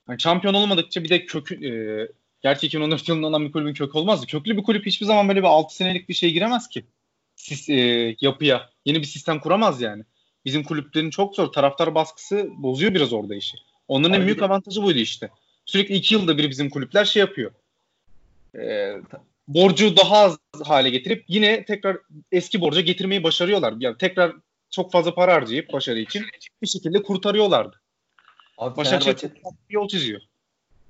Hani şampiyon olmadıkça bir de kökü e, gerçi 2014 yılında olan bir kulübün kökü olmazdı. Köklü bir kulüp hiçbir zaman böyle bir 6 senelik bir şeye giremez ki. Sis, e, yapıya. Yeni bir sistem kuramaz yani. Bizim kulüplerin çok zor. Taraftar baskısı bozuyor biraz orada işi. Onların en Abi büyük avantajı buydu işte. Sürekli iki yılda bir bizim kulüpler şey yapıyor. E, borcu daha az hale getirip yine tekrar eski borca getirmeyi başarıyorlar. Yani tekrar çok fazla para harcayıp başarı için bir şekilde kurtarıyorlardı. Abi Başakşehir Fenerbahçe yol çiziyor.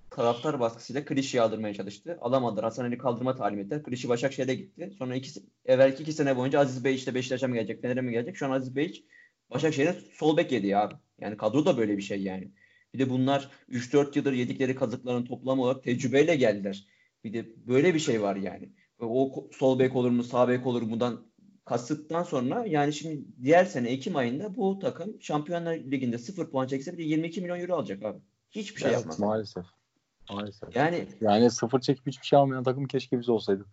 taraftar baskısıyla Klişi'yi aldırmaya çalıştı. Alamadılar. Hasan Ali kaldırma talim ettiler. Klişi Başakşehir'e gitti. Sonra iki, evvelki iki sene boyunca Aziz Bey işte Beşiktaş'a mı gelecek, Fener'e mi gelecek? Şu an Aziz Bey Başakşehir'in sol bek yedi abi. Yani kadro da böyle bir şey yani. Bir de bunlar 3-4 yıldır yedikleri kazıkların toplamı olarak tecrübeyle geldiler. Bir de böyle bir şey var yani. O sol bek olur mu, sağ bek olur mu'dan kasıttan sonra yani şimdi diğer sene Ekim ayında bu takım Şampiyonlar Ligi'nde 0 puan çekse bile 22 milyon euro alacak abi. Hiçbir şey Evet, yapmaz. maalesef. Maalesef. Yani Yani sıfır çekip hiçbir şey almayan takım keşke biz olsaydık.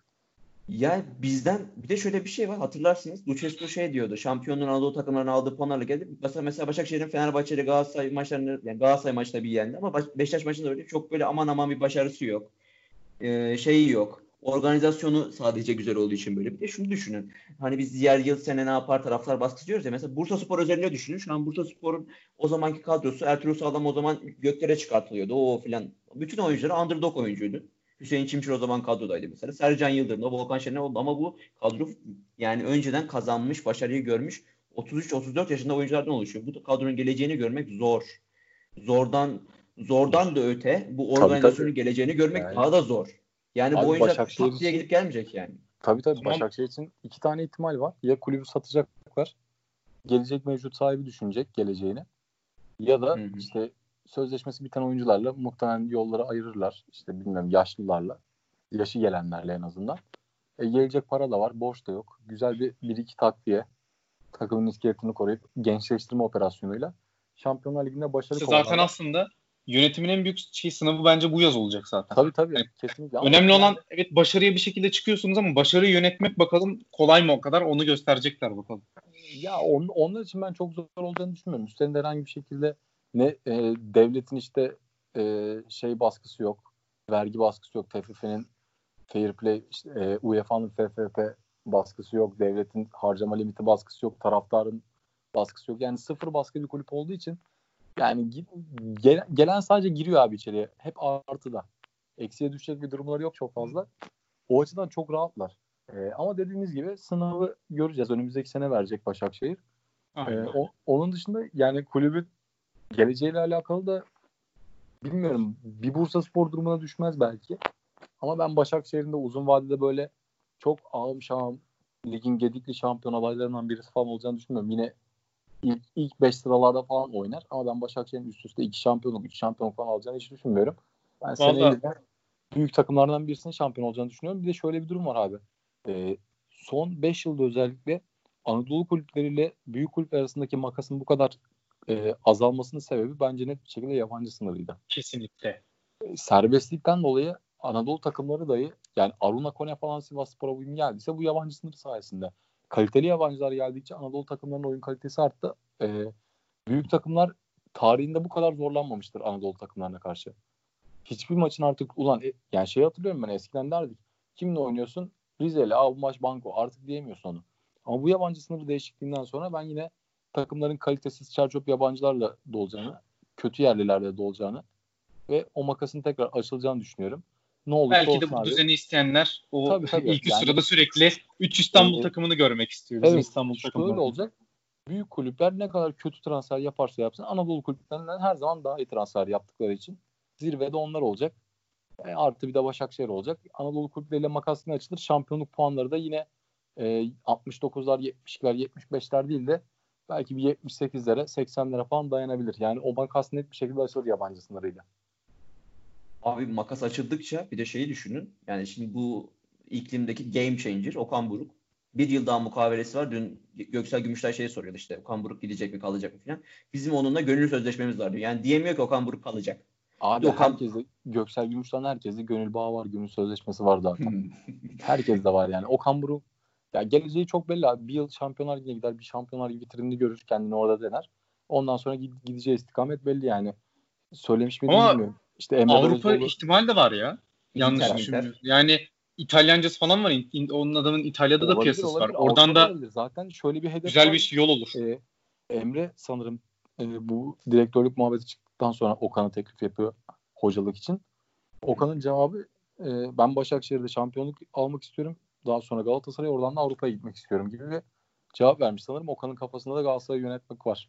Ya bizden bir de şöyle bir şey var hatırlarsınız Lucescu şey diyordu şampiyonluğun Anadolu takımlarını aldığı puanlarla geldi. Mesela, mesela Başakşehir'in Fenerbahçe ile Galatasaray maçlarını yani Galatasaray maçında bir yendi ama Beşiktaş maçında öyle çok böyle aman aman bir başarısı yok. Ee, şeyi yok. Organizasyonu sadece güzel olduğu için böyle. Bir de şunu düşünün. Hani biz diğer yıl sene ne yapar taraftar baskısı diyoruz ya. Mesela Bursa Spor özelinde düşünün. Şu an Bursa Spor'un o zamanki kadrosu Ertuğrul Sağlam o zaman göklere çıkartılıyordu. O filan. Bütün oyuncuları underdog oyuncuydu. Hüseyin Çimşir o zaman kadrodaydı mesela. Sercan Yıldırım da Volkan Şener oldu ama bu kadro yani önceden kazanmış, başarıyı görmüş 33-34 yaşında oyunculardan oluşuyor. Bu kadronun geleceğini görmek zor. Zordan zordan da öte bu organizasyonun tabii, tabii. geleceğini görmek yani. daha da zor. Yani Abi bu oyuncular Başakşehir diye gidip gelmeyecek yani. Tabii tabii tamam. Başakşehir için iki tane ihtimal var. Ya kulübü satacaklar. Gelecek mevcut sahibi düşünecek geleceğini. Ya da Hı-hı. işte sözleşmesi biten oyuncularla muhtemelen yolları ayırırlar. İşte bilmiyorum yaşlılarla. Yaşı gelenlerle en azından. E, gelecek para da var. Borç da yok. Güzel bir, bir iki takviye. Takımın iskeletini koruyup gençleştirme operasyonuyla Şampiyonlar Ligi'nde başarı işte Zaten aslında yönetimin en büyük şey sınavı bence bu yaz olacak zaten. Tabii tabii. Yani, kesinlikle. Önemli olan evet başarıya bir şekilde çıkıyorsunuz ama başarıyı yönetmek bakalım kolay mı o kadar onu gösterecekler bakalım. Ya on, onlar için ben çok zor olacağını düşünmüyorum. Üstlerinde herhangi bir şekilde ne e, devletin işte e, şey baskısı yok. Vergi baskısı yok. TFF'nin fair play işte, e, UEFA'nın FFP baskısı yok. Devletin harcama limiti baskısı yok. Taraftarın baskısı yok. Yani sıfır baskı bir kulüp olduğu için yani gelen, gelen sadece giriyor abi içeriye. Hep artıda. Eksiye düşecek bir durumları yok çok fazla. O açıdan çok rahatlar. Ee, ama dediğiniz gibi sınavı göreceğiz. Önümüzdeki sene verecek Başakşehir. Ee, o, onun dışında yani kulübün geleceğiyle alakalı da bilmiyorum. Bir Bursa Spor durumuna düşmez belki. Ama ben Başakşehir'in de uzun vadede böyle çok ağım şahım ligin gedikli şampiyon adaylarından birisi falan olacağını düşünmüyorum. Yine ilk, ilk beş sıralarda falan oynar. Ama ben Başakşehir'in üst üste iki şampiyonluk, üç şampiyonluk falan alacağını hiç düşünmüyorum. Ben seneye büyük takımlardan birisinin şampiyon olacağını düşünüyorum. Bir de şöyle bir durum var abi. Ee, son 5 yılda özellikle Anadolu kulüpleriyle büyük kulüpler arasındaki makasın bu kadar e, azalmasının sebebi bence net bir şekilde yabancı sınırıydı. Kesinlikle. E, serbestlikten dolayı Anadolu takımları dahi yani Aruna Kone falan Sivas Spor'a uyum geldiyse bu yabancı sınır sayesinde. Kaliteli yabancılar geldikçe Anadolu takımlarının oyun kalitesi arttı. E, büyük takımlar tarihinde bu kadar zorlanmamıştır Anadolu takımlarına karşı. Hiçbir maçın artık ulan e, yani şey hatırlıyorum ben eskiden derdik. Kimle oynuyorsun? Rize'yle. Aa bu maç banko. Artık diyemiyorsun onu. Ama bu yabancı sınırı değişikliğinden sonra ben yine takımların kalitesiz çarçöp yabancılarla dolacağını, kötü yerlilerle dolacağını ve o makasın tekrar açılacağını düşünüyorum. Ne olursa Belki de bu abi. düzeni isteyenler o tabii, tabii. ilk yani, sırada sürekli 3 İstanbul yani, takımını görmek istiyor. Bizim evet, İstanbul takımı. Öyle olacak. Büyük kulüpler ne kadar kötü transfer yaparsa yapsın Anadolu kulüplerinden her zaman daha iyi transfer yaptıkları için zirvede onlar olacak. E, artı bir de Başakşehir olacak. Anadolu kulüpleriyle makas yine açılır. Şampiyonluk puanları da yine e, 69'lar, 70'ler, 75'ler değil de belki bir 78'lere 80'lere falan dayanabilir. Yani o makas net bir şekilde açılır yabancı sınırıyla. Abi makas açıldıkça bir de şeyi düşünün. Yani şimdi bu iklimdeki game changer Okan Buruk. Bir yıl daha mukavelesi var. Dün Göksel Gümüşler şeyi soruyordu işte Okan Buruk gidecek mi kalacak mı falan. Bizim onunla gönül sözleşmemiz var diyor. Yani diyemiyor ki Okan Buruk kalacak. Abi Okan... herkese Göksel Gümüş'ten herkese gönül bağı var. Gönül sözleşmesi var zaten. Herkes de var yani. Okan Buruk ya geleceği çok belli abi. Bir yıl Şampiyonlar Ligi'ne gider. Bir Şampiyonlar Ligi vitrinini görür. Kendini orada dener. Ondan sonra gideceği istikamet belli yani. Söylemiş miydim Ama bilmiyorum. İşte Emre Avrupa Belözoğlu... ihtimal de var ya. Yanlış düşünmüyorum. Yani İtalyancası falan var. İn, onun adamın İtalya'da olabilir, da piyasası olabilir. var. Oradan da olabilir. zaten şöyle bir hedef güzel var. bir yol olur. Ee, Emre sanırım e, bu direktörlük muhabbeti çıktıktan sonra Okan'a teklif yapıyor hocalık için. Okan'ın cevabı e, ben Başakşehir'de şampiyonluk almak istiyorum. Daha sonra Galatasaray oradan da Avrupa'ya gitmek istiyorum gibi bir cevap vermiş sanırım. Okan'ın kafasında da Galatasaray'ı yönetmek var.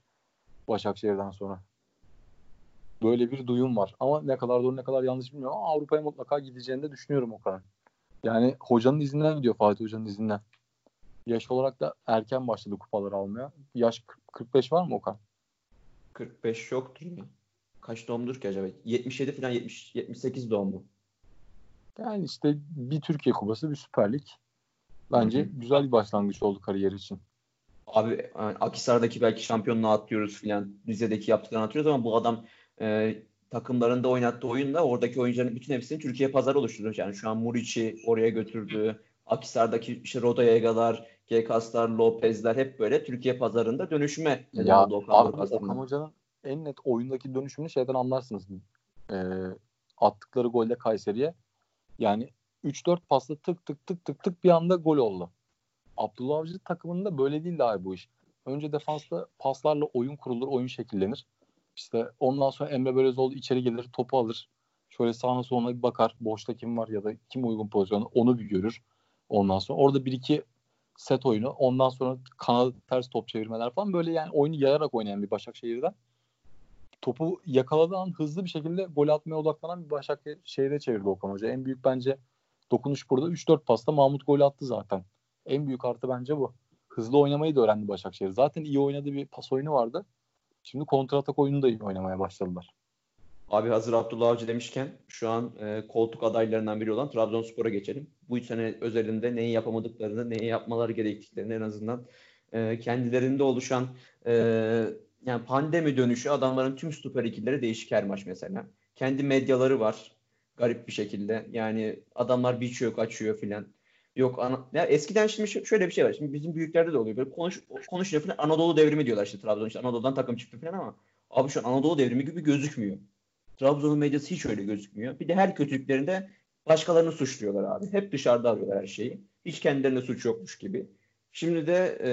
Başakşehir'den sonra. Böyle bir duyum var. Ama ne kadar doğru ne kadar yanlış bilmiyorum ama Avrupa'ya mutlaka gideceğini de düşünüyorum Okan'ın. Yani hocanın izinden gidiyor Fatih Hoca'nın izinden. Yaş olarak da erken başladı kupaları almaya. Yaş 45 var mı Okan? 45 yoktur ya. Kaç doğumdur ki acaba? 77 falan 70 78 doğumlu. Yani işte bir Türkiye Kupası, bir Süper Lig. Bence Hı-hı. güzel bir başlangıç oldu kariyer için. Abi yani Akisar'daki belki şampiyonluğu atlıyoruz filan. Rize'deki yaptıklarını atıyoruz ama bu adam e, takımlarında oynattığı oyunda oradaki oyuncuların bütün hepsini Türkiye pazarı oluşturuyor. Yani şu an Muriç'i oraya götürdü. Akisar'daki işte Rodallegalar, Gekaslar, Lopez'ler hep böyle Türkiye pazarında dönüşüme neden oldu Okan abi, Okan Hoca'nın en net oyundaki dönüşümünü şeyden anlarsınız. Ee, attıkları golde Kayseri'ye yani 3-4 pasla tık tık tık tık tık bir anda gol oldu. Abdullah Avcı takımında böyle değil abi bu iş. Önce defansta paslarla oyun kurulur, oyun şekillenir. İşte ondan sonra Emre Belözoğlu içeri gelir, topu alır. Şöyle sağına soluna bir bakar. Boşta kim var ya da kim uygun pozisyonda onu bir görür. Ondan sonra orada bir iki set oyunu. Ondan sonra kanal ters top çevirmeler falan böyle yani oyunu yayarak oynayan bir Başakşehir'den topu yakaladığı an hızlı bir şekilde gol atmaya odaklanan bir Başakşehir'e çevirdi Okan Hoca. En büyük bence dokunuş burada 3-4 pasta Mahmut gol attı zaten. En büyük artı bence bu. Hızlı oynamayı da öğrendi Başakşehir. Zaten iyi oynadığı bir pas oyunu vardı. Şimdi kontratak oyunu da iyi oynamaya başladılar. Abi hazır Abdullah Avcı demişken şu an e, koltuk adaylarından biri olan Trabzonspor'a geçelim. Bu sene özelinde neyi yapamadıklarını, neyi yapmaları gerektiklerini en azından e, kendilerinde oluşan e, yani pandemi dönüşü adamların tüm Süper ikileri değişik her maç mesela. Kendi medyaları var garip bir şekilde. Yani adamlar biçiyor, kaçıyor filan. Yok ana, ya eskiden şimdi şöyle bir şey var. Şimdi bizim büyüklerde de oluyor. Böyle konuş konuşuyor falan Anadolu devrimi diyorlar işte Trabzon işte Anadolu'dan takım çıktı falan ama abi şu an Anadolu devrimi gibi gözükmüyor. Trabzon'un medyası hiç öyle gözükmüyor. Bir de her kötülüklerinde başkalarını suçluyorlar abi. Hep dışarıda arıyorlar her şeyi. Hiç kendilerine suç yokmuş gibi. Şimdi de e,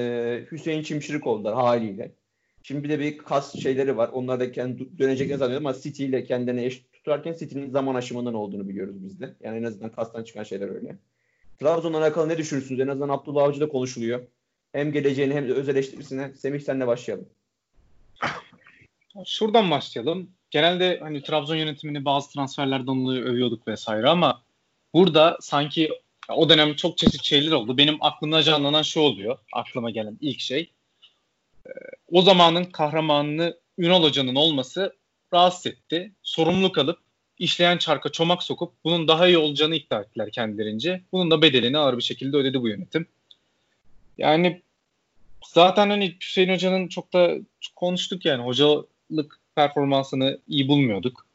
Hüseyin Çimşirik oldular haliyle. Şimdi bir de bir kas şeyleri var. Onlar da kendi döneceklerini zannediyorum ama City ile kendilerini eş tutarken City'nin zaman aşımından olduğunu biliyoruz biz de. Yani en azından kastan çıkan şeyler öyle. Trabzon'la alakalı ne düşünürsünüz? En azından Abdullah Avcı da konuşuluyor. Hem geleceğini hem de öz eleştirisine. Semih senle başlayalım. Şuradan başlayalım. Genelde hani Trabzon yönetimini bazı transferlerden dolayı övüyorduk vesaire ama burada sanki o dönem çok çeşitli şeyler oldu. Benim aklımda canlanan şu oluyor. Aklıma gelen ilk şey. Ee, o zamanın kahramanını Ünal Hoca'nın olması rahatsız etti. Sorumluluk alıp işleyen çarka çomak sokup bunun daha iyi olacağını iddia ettiler kendilerince. Bunun da bedelini ağır bir şekilde ödedi bu yönetim. Yani zaten hani Hüseyin Hoca'nın çok da konuştuk yani hocalık performansını iyi bulmuyorduk.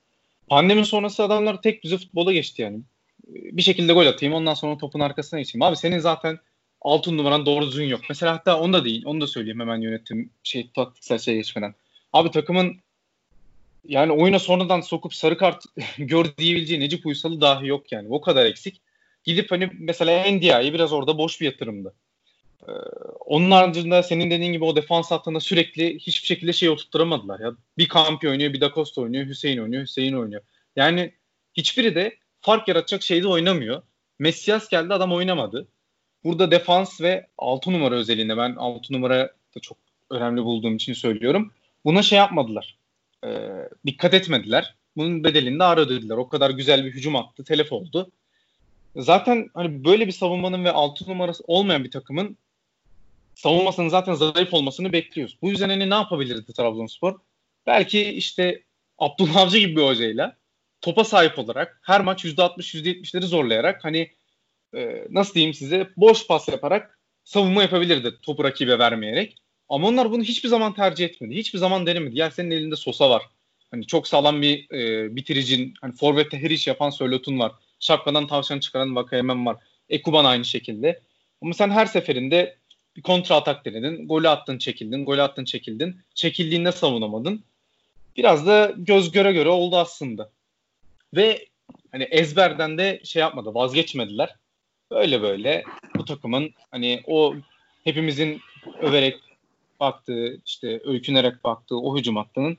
Pandemi sonrası adamlar tek düze futbola geçti yani. Bir şekilde gol atayım ondan sonra topun arkasına geçeyim. Abi senin zaten altın numaran doğru düzgün yok. Mesela hatta onu da değil. Onu da söyleyeyim hemen yönetim şey taktiksel şey geçmeden. Abi takımın yani oyuna sonradan sokup sarı kart gör diyebileceği Necip Uysal'ı dahi yok yani. O kadar eksik. Gidip hani mesela Ndiaye biraz orada boş bir yatırımdı. Ee, onun haricinde senin dediğin gibi o defans hattında sürekli hiçbir şekilde şey oturtturamadılar. Ya bir Kampi oynuyor, bir Da oynuyor, Hüseyin oynuyor, Hüseyin oynuyor. Yani hiçbiri de fark yaratacak şeyde oynamıyor. Messias geldi adam oynamadı. Burada defans ve 6 numara özelliğinde ben 6 numara da çok önemli bulduğum için söylüyorum. Buna şey yapmadılar e, dikkat etmediler. Bunun bedelini de ağır ödediler. O kadar güzel bir hücum attı. Telef oldu. Zaten hani böyle bir savunmanın ve altı numarası olmayan bir takımın savunmasının zaten zayıf olmasını bekliyoruz. Bu yüzden hani ne yapabilirdi Trabzonspor? Belki işte Abdullah Avcı gibi bir hocayla topa sahip olarak her maç %60 %70'leri zorlayarak hani e, nasıl diyeyim size boş pas yaparak savunma yapabilirdi topu rakibe vermeyerek. Ama onlar bunu hiçbir zaman tercih etmedi. Hiçbir zaman denemedi. Yani senin elinde Sosa var. Hani çok sağlam bir e, bitiricin, hani forvette her iş yapan Sörlot'un var. Şapkadan tavşan çıkaran Vakayemen var. Ekuban aynı şekilde. Ama sen her seferinde bir kontra atak denedin. Golü attın çekildin. Golü attın çekildin. Çekildiğinde savunamadın. Biraz da göz göre göre oldu aslında. Ve hani ezberden de şey yapmadı. Vazgeçmediler. Böyle böyle bu takımın hani o hepimizin överek baktığı, işte öykünerek baktığı o hücum hattının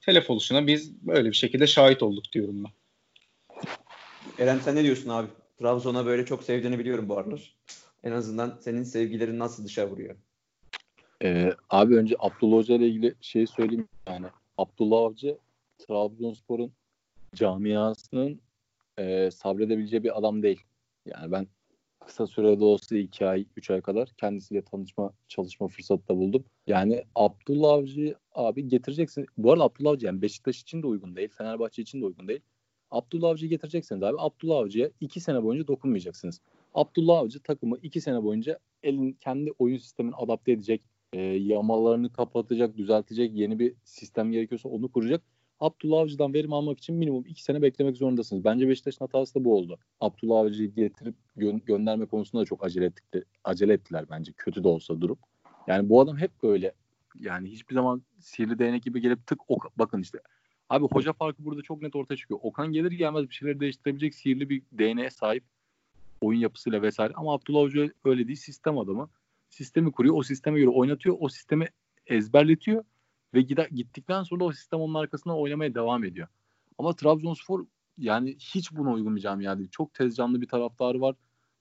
telef oluşuna biz böyle bir şekilde şahit olduk diyorum ben. Eren sen ne diyorsun abi? Trabzon'a böyle çok sevdiğini biliyorum bu aralar. En azından senin sevgilerin nasıl dışa vuruyor? Ee, abi önce Abdullah Hoca ile ilgili şeyi söyleyeyim yani. Abdullah Avcı Trabzonspor'un camiasının e, sabredebileceği bir adam değil. Yani ben kısa sürede olsa 2 ay, 3 ay kadar kendisiyle tanışma, çalışma fırsatı da buldum. Yani Abdullah Avcı abi getireceksin. Bu arada Abdullah Avcı yani Beşiktaş için de uygun değil. Fenerbahçe için de uygun değil. Abdullah Avcı'yı getireceksiniz abi. Abdullah Avcı'ya 2 sene boyunca dokunmayacaksınız. Abdullah Avcı takımı 2 sene boyunca elin kendi oyun sistemini adapte edecek. E, yamalarını kapatacak, düzeltecek, yeni bir sistem gerekiyorsa onu kuracak. Abdullah Avcı'dan verim almak için minimum 2 sene beklemek zorundasınız. Bence Beşiktaş'ın hatası da bu oldu. Abdullah Avcı'yı getirip gö- gönderme konusunda da çok acele, ettikleri, acele ettiler bence. Kötü de olsa durum. Yani bu adam hep böyle. Yani hiçbir zaman sihirli değnek gibi gelip tık ok bakın işte. Abi hoca farkı burada çok net ortaya çıkıyor. Okan gelir gelmez bir şeyleri değiştirebilecek sihirli bir DNA'ya sahip oyun yapısıyla vesaire. Ama Abdullah Hoca öyle değil. Sistem adamı. Sistemi kuruyor. O sisteme göre oynatıyor. O sistemi ezberletiyor ve gittikten sonra o sistem onun arkasında oynamaya devam ediyor. Ama Trabzonspor yani hiç buna uygun bir camia değil. Çok tez canlı bir taraftarı var.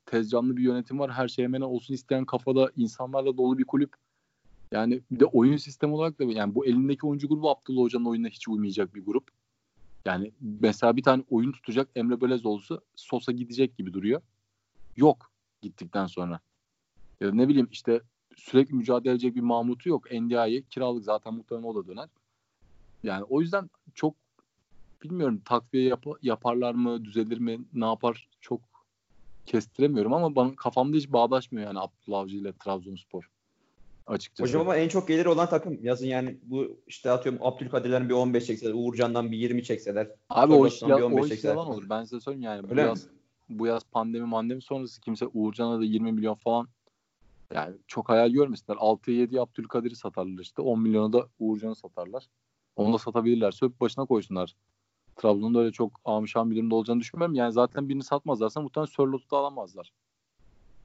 Tez canlı bir yönetim var. Her şey hemen olsun isteyen kafada insanlarla dolu bir kulüp. Yani bir de oyun sistemi olarak da yani bu elindeki oyuncu grubu Abdullah Hoca'nın oyununa hiç uymayacak bir grup. Yani mesela bir tane oyun tutacak Emre Belezoğlu'su Sosa gidecek gibi duruyor. Yok gittikten sonra. Ya ne bileyim işte sürekli mücadele edecek bir Mahmut'u yok. Endia'yı kiralık zaten muhtemelen o da döner. Yani o yüzden çok bilmiyorum takviye yap yaparlar mı, düzelir mi, ne yapar çok kestiremiyorum ama bana kafamda hiç bağdaşmıyor yani Abdullah Avcı ile Trabzonspor açıkçası. Hocam ama en çok gelir olan takım yazın yani bu işte atıyorum Abdülkadir'den bir 15 çekseler, Uğurcan'dan bir 20 çekseler. Abi o iş, ya, o iş yalan olur. Ben size söyleyeyim yani. Öyle bu yaz, bu yaz pandemi mandemi sonrası kimse Uğurcan'a da 20 milyon falan yani çok hayal görmesinler. 6'ya 7'ye Abdülkadir'i satarlar işte. 10 milyona da Uğurcan'ı satarlar. Onu da satabilirler. Söp başına koysunlar. Trabzon'da öyle çok amışan bir durumda olacağını düşünmüyorum. Yani zaten birini satmazlarsa muhtemelen Sörlot'u da alamazlar.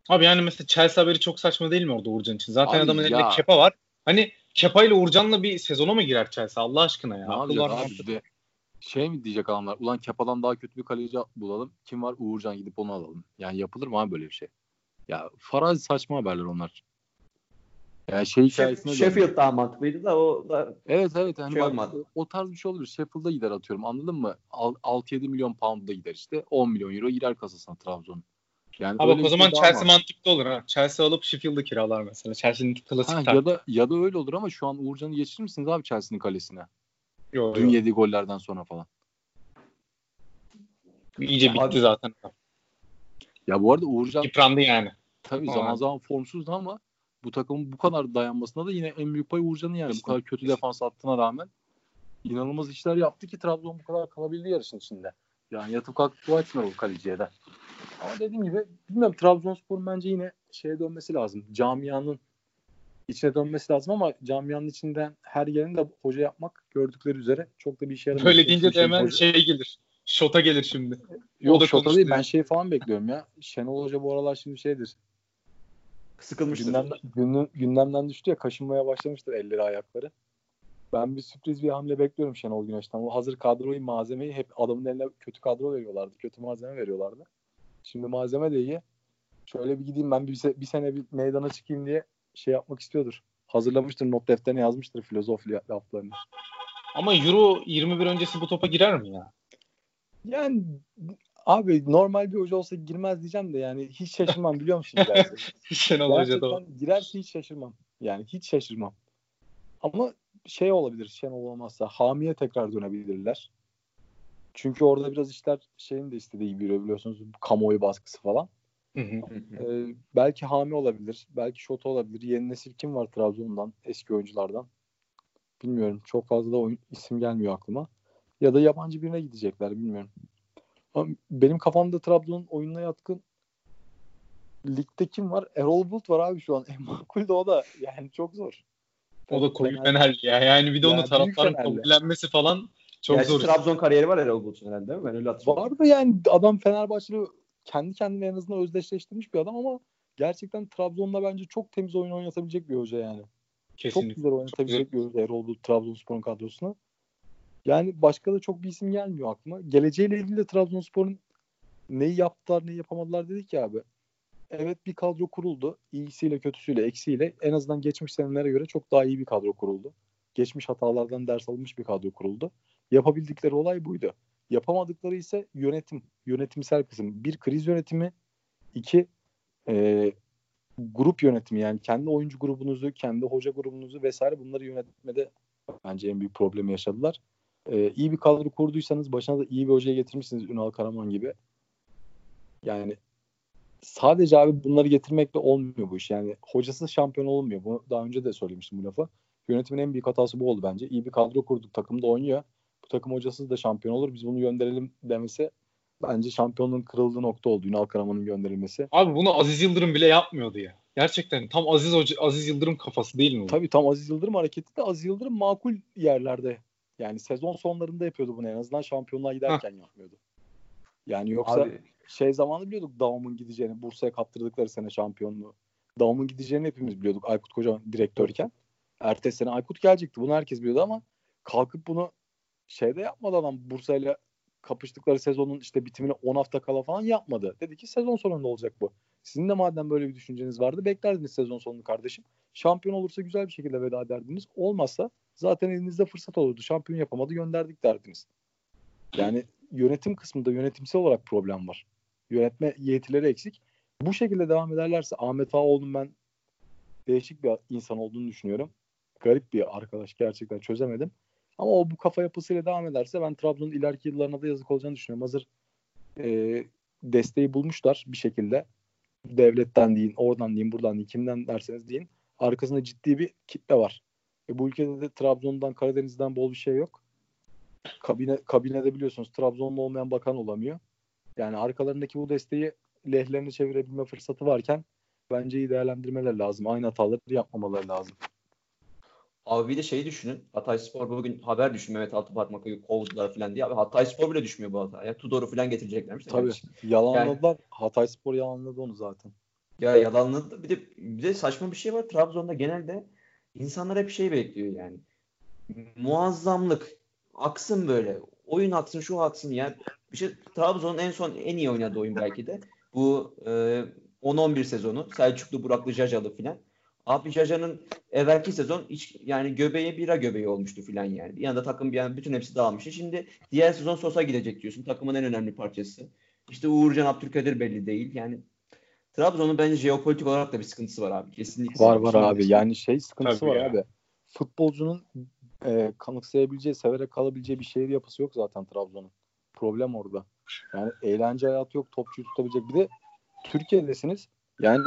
Abi yani mesela Chelsea haberi çok saçma değil mi orada Uğurcan için? Zaten Abi adamın ya. elinde Kepa var. Hani Kepa ile Uğurcan'la bir sezona mı girer Chelsea Allah aşkına ya? Ne yapacak abi de şey mi diyecek adamlar? Ulan Kepa'dan daha kötü bir kaleci bulalım. Kim var? Uğurcan gidip onu alalım. Yani yapılır mı abi böyle bir şey? Ya farazi saçma haberler onlar. Yani şey hikayesine Sheffield daha mantıklıydı da o da Evet evet yani şey bak, o tarz bir şey olur. Sheffield'a gider atıyorum anladın mı? 6-7 milyon pound'a gider işte. 10 milyon euro girer kasasına Trabzon. Yani Ama o zaman şey Chelsea mantıklı olur ha. Chelsea alıp Sheffield'ı kiralar mesela. Chelsea'nin klasik ha, ya da ya da öyle olur ama şu an Uğurcan'ı geçirir misiniz abi Chelsea'nin kalesine? Yok. Dün yediği gollerden sonra falan. İyice bitti abi, zaten. Ya bu arada Uğurcan yıprandı yani. Tabii zaman zaman, zaman formsuzdu ama bu takımın bu kadar dayanmasına da yine en büyük pay Uğurcan'ın yani. Bu kadar kötü defans attığına rağmen inanılmaz işler yaptı ki Trabzon bu kadar kalabildi yarışın içinde. Yani yatıp kalkıp dua etmiyor o kaleciye de. Ama dediğim gibi bilmiyorum Trabzonspor bence yine şeye dönmesi lazım. Camianın içine dönmesi lazım ama camianın içinden her yerini de hoca yapmak gördükleri üzere çok da bir işe yaramıyor. Böyle deyince de hemen hoca... şey gelir. Şota gelir şimdi. Yok şota değil ben şey falan bekliyorum ya. Şenol Hoca bu aralar şimdi şeydir. Sıkılmıştır. Gündemden, gündem, gündemden düştü ya kaşınmaya başlamıştır elleri ayakları. Ben bir sürpriz bir hamle bekliyorum Şenol Güneş'ten. O hazır kadroyu malzemeyi hep adamın eline kötü kadro veriyorlardı. Kötü malzeme veriyorlardı. Şimdi malzeme de iyi. Şöyle bir gideyim ben bir, bir sene bir meydana çıkayım diye şey yapmak istiyordur. Hazırlamıştır not defterine yazmıştır filozof laflarını. Ama Euro 21 öncesi bu topa girer mi ya? Yani abi normal bir hoca olsa girmez diyeceğim de yani hiç şaşırmam biliyor musun? Şenol Hoca da Girerse hiç şaşırmam. Yani hiç şaşırmam. Ama şey olabilir Şenol olmazsa hamiye tekrar dönebilirler. Çünkü orada biraz işler şeyin de istediği gibi yürüyor biliyorsunuz. Kamuoyu baskısı falan. ee, belki Hami olabilir. Belki Şota olabilir. Yeni nesil kim var Trabzon'dan? Eski oyunculardan. Bilmiyorum. Çok fazla da oyun, isim gelmiyor aklıma. Ya da yabancı birine gidecekler. Bilmiyorum. Ama benim kafamda Trabzon'un oyununa yatkın ligde kim var? Erol Bulut var abi şu an. En makul de o da. Yani çok zor. O da koyu Fenerli ya. Yani bir de yani onu taraftarın kabullenmesi falan çok Gerçi zor. Trabzon kariyeri var Erol Bulut'un herhalde değil mi? Ben öyle hatırlıyorum. Vardı yani adam Fenerbahçeli kendi kendine en azından özdeşleştirmiş bir adam ama gerçekten Trabzon'da bence çok temiz oyun oynatabilecek bir hoca yani. Kesinlikle. Çok güzel oynatabilecek bir hoca Erol Bulut Trabzonspor'un kadrosuna. Yani başka da çok bir isim gelmiyor aklıma. Geleceğiyle ilgili de Trabzonspor'un neyi yaptılar neyi yapamadılar dedik ya abi. Evet bir kadro kuruldu. İyisiyle kötüsüyle eksiğiyle en azından geçmiş senelere göre çok daha iyi bir kadro kuruldu. Geçmiş hatalardan ders alınmış bir kadro kuruldu. Yapabildikleri olay buydu. Yapamadıkları ise yönetim, yönetimsel kısım. Bir kriz yönetimi, iki e, grup yönetimi yani kendi oyuncu grubunuzu, kendi hoca grubunuzu vesaire bunları yönetmede bence en büyük problemi yaşadılar. E, iyi bir kadro kurduysanız başına da iyi bir hocaya getirmişsiniz Ünal Karaman gibi. Yani sadece abi bunları getirmekle olmuyor bu iş. Yani hocası şampiyon olmuyor. Bunu daha önce de söylemiştim bu lafı. Yönetimin en büyük hatası bu oldu bence. İyi bir kadro kurduk. Takımda oynuyor. bu takım hocasız da şampiyon olur. Biz bunu gönderelim demesi bence şampiyonluğun kırıldığı nokta oldu Ünal Karaman'ın gönderilmesi. Abi bunu Aziz Yıldırım bile yapmıyordu ya. Gerçekten tam Aziz Hoca, Aziz Yıldırım kafası değil mi bu? Tabii tam Aziz Yıldırım hareketi de Aziz Yıldırım makul yerlerde. Yani sezon sonlarında yapıyordu bunu en azından şampiyonluğa giderken yapmıyordu. Yani yoksa Abi, şey zamanı biliyorduk Davum'un gideceğini, Bursa'ya kaptırdıkları sene şampiyonluğu. Davum'un gideceğini hepimiz biliyorduk Aykut Kocaman direktörken. Ertesi sene Aykut gelecekti. Bunu herkes biliyordu ama kalkıp bunu şeyde yapmadı adam Bursa'yla kapıştıkları sezonun işte bitimine 10 hafta kala falan yapmadı. Dedi ki sezon sonunda olacak bu. Sizin de madem böyle bir düşünceniz vardı beklerdiniz sezon sonunu kardeşim. Şampiyon olursa güzel bir şekilde veda ederdiniz. Olmazsa zaten elinizde fırsat olurdu. Şampiyon yapamadı gönderdik derdiniz. Yani yönetim kısmında yönetimsel olarak problem var. Yönetme yetileri eksik. Bu şekilde devam ederlerse Ahmet Ağaoğlu'nun ben değişik bir insan olduğunu düşünüyorum. Garip bir arkadaş gerçekten çözemedim. Ama o bu kafa yapısıyla devam ederse ben Trabzon'un ileriki yıllarına da yazık olacağını düşünüyorum. Hazır e, desteği bulmuşlar bir şekilde. Devletten deyin, oradan deyin, buradan deyin, kimden derseniz deyin. Arkasında ciddi bir kitle var. E, bu ülkede de Trabzon'dan, Karadeniz'den bol bir şey yok. Kabine, kabinede biliyorsunuz Trabzonlu olmayan bakan olamıyor. Yani arkalarındaki bu desteği lehlerine çevirebilme fırsatı varken bence iyi değerlendirmeler lazım. Aynı hataları yapmamaları lazım. abi bir de şeyi düşünün. Hatay Spor bugün haber düşün Mehmet Altıparmak'ı kovdular falan diye. Abi Hatay Spor bile düşmüyor bu hataya. Tudor'u falan getireceklermiş. Tabii. kardeşim. Yalanladılar. Hatay Spor yalanladı onu zaten. Ya yalanladı. Bir de, bir de saçma bir şey var. Trabzon'da genelde insanlar hep şey bekliyor yani. Muazzamlık. Aksın böyle. Oyun aksın, şu aksın. Yani bir şey Trabzon'un en son en iyi oynadığı oyun belki de. Bu e, 10-11 sezonu. Selçuklu, Buraklı, Jacalı filan. Abi Jaja'nın evvelki sezon hiç yani göbeği bira göbeği olmuştu filan yani. Bir anda takım bir yani bütün hepsi dağılmıştı. Şimdi diğer sezon Sosa gidecek diyorsun. Takımın en önemli parçası. İşte Uğurcan Abdülkadir belli değil. Yani Trabzon'un bence jeopolitik olarak da bir sıkıntısı var abi. Kesinlikle. Var var abi. Yani şey sıkıntısı Tabii var ya. abi. Futbolcunun e, kanıksayabileceği, severek kalabileceği bir şehir yapısı yok zaten Trabzon'un. Problem orada. Yani eğlence hayatı yok, topçuyu tutabilecek. Bir de Türkiye'desiniz. Yani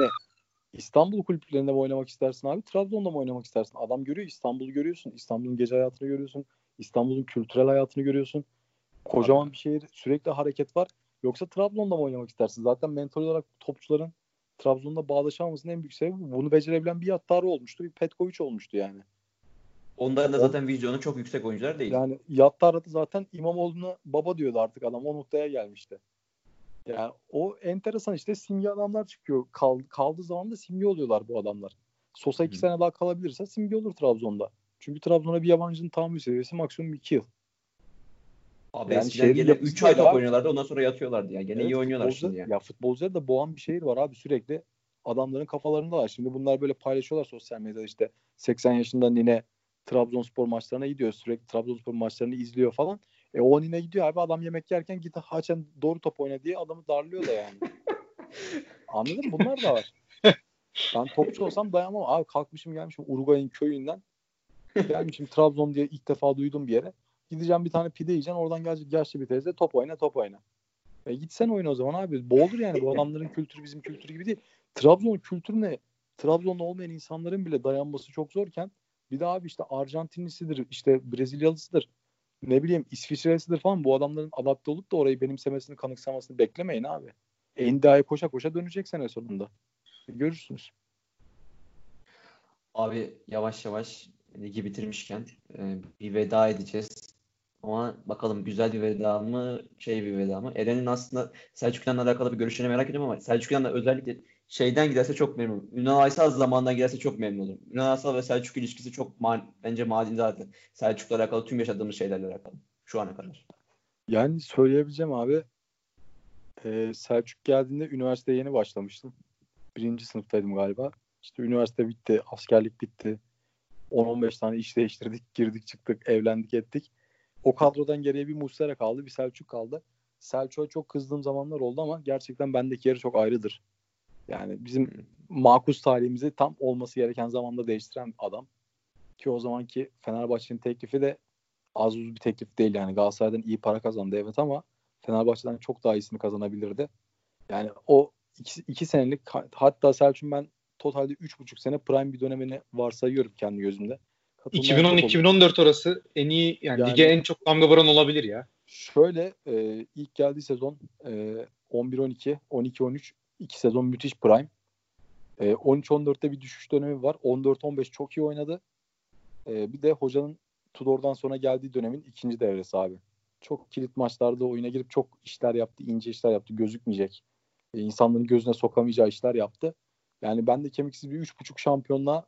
İstanbul kulüplerinde mi oynamak istersin abi? Trabzon'da mı oynamak istersin? Adam görüyor, İstanbul'u görüyorsun. İstanbul'un gece hayatını görüyorsun. İstanbul'un kültürel hayatını görüyorsun. Kocaman bir şehir, sürekli hareket var. Yoksa Trabzon'da mı oynamak istersin? Zaten mental olarak topçuların Trabzon'da bağlaşamamasının en büyük sebebi bu. bunu becerebilen bir Yattarı olmuştu. Bir Petkovic olmuştu yani. Onların da zaten vizyonu çok yüksek oyuncular değil. Yani Yattarı da zaten İmamoğlu'na baba diyordu artık adam. O noktaya gelmişti. Yani o enteresan işte simge adamlar çıkıyor. Kal, kaldığı zaman da simge oluyorlar bu adamlar. Sosa iki Hı. sene daha kalabilirse simge olur Trabzon'da. Çünkü Trabzon'a bir yabancının tahammül seviyesi maksimum 2 yıl. Abi Yani eskiden şehrin gene yapısı 3 ay top abi. oynuyorlardı ondan sonra yatıyorlardı ya. Gene Evet, iyi oynuyorlar futbolcu- şimdi yani. Ya futbolcuları da boğan bir şehir var abi sürekli. Adamların kafalarında var. Şimdi bunlar böyle paylaşıyorlar sosyal medyada işte 80 yaşında nine Trabzonspor maçlarına gidiyor. Sürekli Trabzonspor maçlarını izliyor falan. E o nine gidiyor abi adam yemek yerken git haçen doğru top oyna diye adamı darlıyor da yani. Anladın mı? Bunlar da var. Ben topçu olsam dayanamam. Abi kalkmışım gelmişim Uruguay'ın köyünden. Gelmişim Trabzon diye ilk defa duydum bir yere. Gideceğim bir tane pide yiyeceksin. Oradan gelecek yaşlı bir teyze top oyna top oyna. E gitsen oyna o zaman abi. Boğulur yani. Bu adamların kültürü bizim kültürü gibi değil. Trabzon kültürü ne? Trabzon'da olmayan insanların bile dayanması çok zorken bir daha abi işte Arjantinlisidir, işte Brezilyalısıdır, ne bileyim İsviçrelisidir falan bu adamların adapte olup da orayı benimsemesini, kanıksamasını beklemeyin abi. NDA'ya koşa koşa dönecek sene sonunda. Görürsünüz. Abi yavaş yavaş ligi bitirmişken e, bir veda edeceğiz. Ama bakalım güzel bir veda mı, şey bir veda mı? Eren'in aslında Selçuklu'yla alakalı bir görüşlerini merak ediyorum ama Selçuklu'yla özellikle şeyden giderse çok memnunum. Ünal Aysal zamanından giderse çok memnun olurum. Ünal Aysal ve Selçuk ilişkisi çok ma- bence madin zaten. Selçuk'la alakalı tüm yaşadığımız şeylerle alakalı. Şu ana kadar. Yani söyleyebileceğim abi e, Selçuk geldiğinde üniversiteye yeni başlamıştım. Birinci sınıftaydım galiba. İşte üniversite bitti, askerlik bitti. 10-15 tane iş değiştirdik, girdik çıktık, evlendik ettik. O kadrodan geriye bir Muslera kaldı, bir Selçuk kaldı. Selçuk'a çok kızdığım zamanlar oldu ama gerçekten bendeki yeri çok ayrıdır. Yani bizim makus tarihimizi tam olması gereken zamanda değiştiren adam. Ki o zamanki Fenerbahçe'nin teklifi de az uz bir teklif değil yani Galatasaray'dan iyi para kazandı evet ama Fenerbahçe'den çok daha iyisini kazanabilirdi. Yani o iki, iki senelik hatta Selçuk'un ben totalde üç buçuk sene prime bir dönemini varsayıyorum kendi gözümde. 2010-2014 orası en iyi yani, yani lige en çok damga vuran olabilir ya. Şöyle e, ilk geldiği sezon e, 11-12, 12-13 iki sezon müthiş prime. E, 13-14'te bir düşüş dönemi var. 14-15 çok iyi oynadı. E, bir de hocanın Tudor'dan sonra geldiği dönemin ikinci devresi abi. Çok kilit maçlarda oyuna girip çok işler yaptı, ince işler yaptı, gözükmeyecek. E, insanların gözüne sokamayacağı işler yaptı. Yani ben de kemiksiz bir 3.5 şampiyonluğa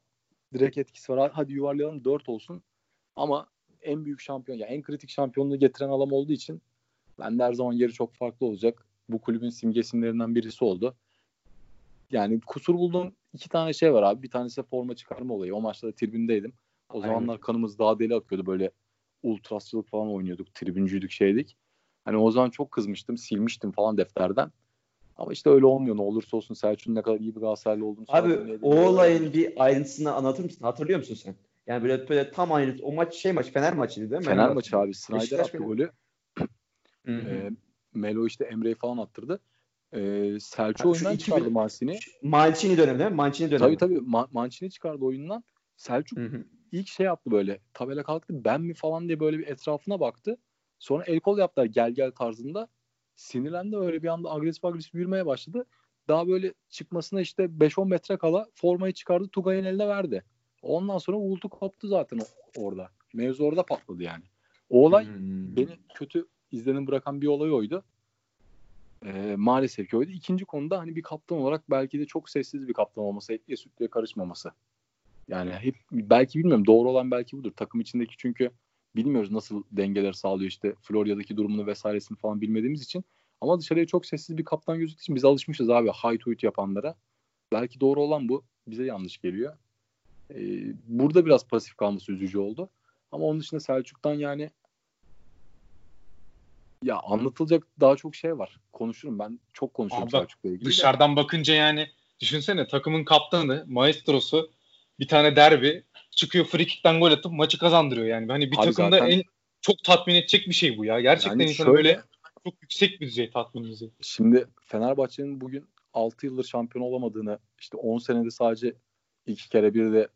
direkt etkisi var. Hadi yuvarlayalım 4 olsun. Ama en büyük şampiyon, yani en kritik şampiyonluğu getiren adam olduğu için ben de her zaman yeri çok farklı olacak. Bu kulübün simge isimlerinden birisi oldu. Yani kusur bulduğum iki tane şey var abi. Bir tanesi forma çıkarma olayı. O maçta da tribündeydim. O Aynen. zamanlar kanımız daha deli akıyordu. Böyle ultrasçılık falan oynuyorduk. Tribüncüydük şeydik. Hani o zaman çok kızmıştım. Silmiştim falan defterden. Ama işte öyle olmuyor. Ne olursa olsun Selçuk'un ne kadar iyi bir Galatasaraylı olduğunu Abi o olayın bir ayrıntısını anlatır mısın? Hatırlıyor musun sen? Yani böyle, böyle tam aynı o maç şey maç Fener maçıydı değil mi? Fener Melo maçı abi. Snyder attı golü. e, Melo işte Emre'yi falan attırdı. E, Selçuk oyundan çıkardı Mancini. Mancini dönemi değil mi? Mancini dönemi. Tabii tabii. Ma- Mancini çıkardı oyundan. Selçuk Hı-hı. ilk şey yaptı böyle. Tabela kalktı ben mi falan diye böyle bir etrafına baktı. Sonra el kol yaptılar gel gel tarzında. Sinirlendi öyle bir anda agresif agresif yürümeye başladı. Daha böyle çıkmasına işte 5-10 metre kala formayı çıkardı Tugay'ın eline verdi. Ondan sonra uğultu koptu zaten orada. Mevzu orada patladı yani. O olay hmm. beni kötü izlenim bırakan bir olay oydu. Ee, maalesef ki oydu. İkinci konuda hani bir kaptan olarak belki de çok sessiz bir kaptan olması, etliye sütlüye karışmaması. Yani hep belki bilmiyorum doğru olan belki budur. Takım içindeki çünkü bilmiyoruz nasıl dengeler sağlıyor işte Florya'daki durumunu vesairesini falan bilmediğimiz için. Ama dışarıya çok sessiz bir kaptan gözüktüğü için biz alışmışız abi high tweet yapanlara. Belki doğru olan bu. Bize yanlış geliyor. Ee, burada biraz pasif kalması üzücü oldu. Ama onun dışında Selçuk'tan yani ya anlatılacak daha çok şey var. Konuşurum ben. Çok konuşurum Abi, Selçuk'la ilgili. Dışarıdan de. bakınca yani düşünsene takımın kaptanı, maestrosu bir tane derbi çıkıyor free kick'ten gol atıp maçı kazandırıyor yani. Hani bir Abi takımda zaten... en çok tatmin edecek bir şey bu ya. Gerçekten yani insanı şöyle, böyle çok yüksek bir düzey tatmin edici. Şimdi Fenerbahçe'nin bugün 6 yıldır şampiyon olamadığını işte 10 senede sadece iki kere bir de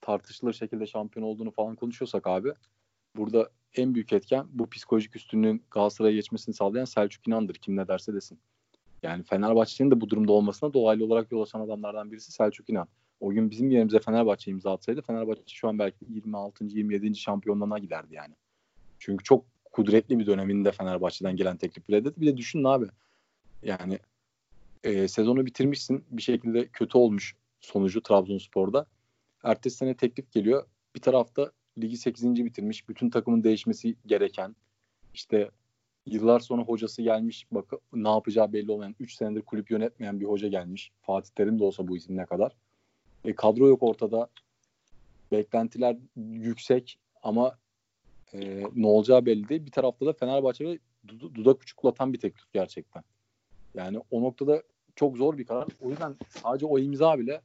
tartışılır şekilde şampiyon olduğunu falan konuşuyorsak abi burada en büyük etken bu psikolojik üstünlüğün Galatasaray'a geçmesini sağlayan Selçuk İnan'dır. Kim ne derse desin. Yani Fenerbahçe'nin de bu durumda olmasına dolaylı olarak yol açan adamlardan birisi Selçuk İnan. O gün bizim yerimize Fenerbahçe imza atsaydı Fenerbahçe şu an belki 26. 27. şampiyonluğuna giderdi yani. Çünkü çok kudretli bir döneminde Fenerbahçe'den gelen teklif reddetti. Bir de düşünün abi. Yani e, sezonu bitirmişsin. Bir şekilde kötü olmuş sonucu Trabzonspor'da. Ertesi sene teklif geliyor. Bir tarafta ligi 8. bitirmiş. Bütün takımın değişmesi gereken işte yıllar sonra hocası gelmiş bak ne yapacağı belli olmayan 3 senedir kulüp yönetmeyen bir hoca gelmiş. Fatih Terim de olsa bu isim ne kadar. E, kadro yok ortada. Beklentiler yüksek ama e, ne olacağı belli değil. Bir tarafta da Fenerbahçe'ye dudak uçuklatan bir teklif gerçekten. Yani o noktada çok zor bir karar. O yüzden sadece o imza bile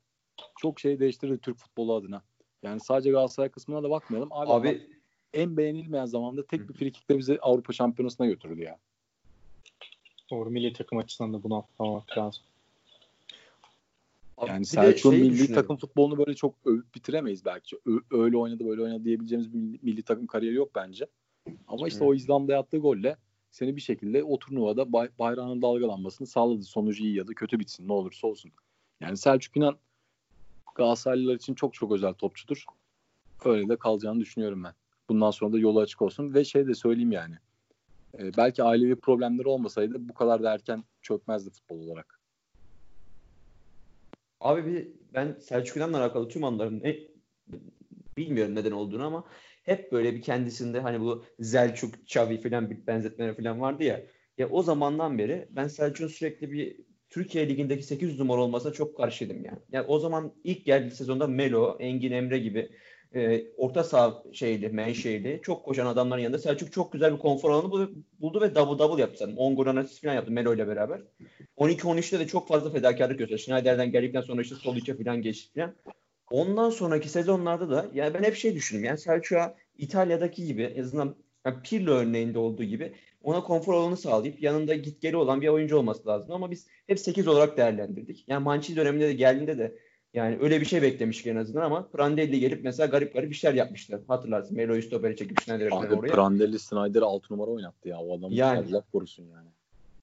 çok şey değiştirdi Türk futbolu adına. Yani sadece Galatasaray kısmına da bakmayalım. Abi, Abi en beğenilmeyen zamanda tek bir frikikle bizi Avrupa Şampiyonası'na götürdü ya. Doğru milli takım açısından da bunu atlamak lazım. Yani Selçuk'un milli takım futbolunu böyle çok övüp bitiremeyiz belki. Ö- öyle oynadı böyle oynadı diyebileceğimiz bir milli, milli takım kariyeri yok bence. Ama işte Hı. o İzlanda'ya attığı golle seni bir şekilde o turnuvada bay- bayrağının dalgalanmasını sağladı. Sonucu iyi ya da kötü bitsin ne olursa olsun. Yani Selçuk İnan Galatasaraylılar için çok çok özel topçudur. Öyle de kalacağını düşünüyorum ben. Bundan sonra da yolu açık olsun ve şey de söyleyeyim yani. E, belki ailevi problemleri olmasaydı bu kadar da erken çökmezdi futbol olarak. Abi bir ben Selçuk İnan'la alakalı tüm anların e, bilmiyorum neden olduğunu ama hep böyle bir kendisinde hani bu Zelçuk, Xavi falan bir benzetmeler falan vardı ya. Ya o zamandan beri ben Selçuk'un sürekli bir Türkiye Ligi'ndeki 800 numara olmasına çok karşıydım yani. Yani o zaman ilk geldiği sezonda Melo, Engin Emre gibi e, orta saha şeyli, menşeili çok koşan adamların yanında Selçuk çok güzel bir konfor alanı buldu, ve double double yaptı sanırım. 10 gol asist falan yaptı Melo ile beraber. 12-13'te de çok fazla fedakarlık gösterdi. Schneider'den geldikten sonra işte sol içe falan geçti falan. Ondan sonraki sezonlarda da yani ben hep şey düşündüm. Yani Selçuk'a İtalya'daki gibi en azından yani Pirlo örneğinde olduğu gibi ona konfor alanı sağlayıp yanında git geli olan bir oyuncu olması lazım. Ama biz hep 8 olarak değerlendirdik. Yani Mancini döneminde de geldiğinde de Yani öyle bir şey beklemiştik en azından ama Prandelli gelip mesela garip garip işler yapmışlar. Hatırlarsın Melo'yu stopere çekip Schneider'e Abi oraya. Prandelli Snyder'ı 6 numara oynattı ya. O adam Yani. Allah korusun yani.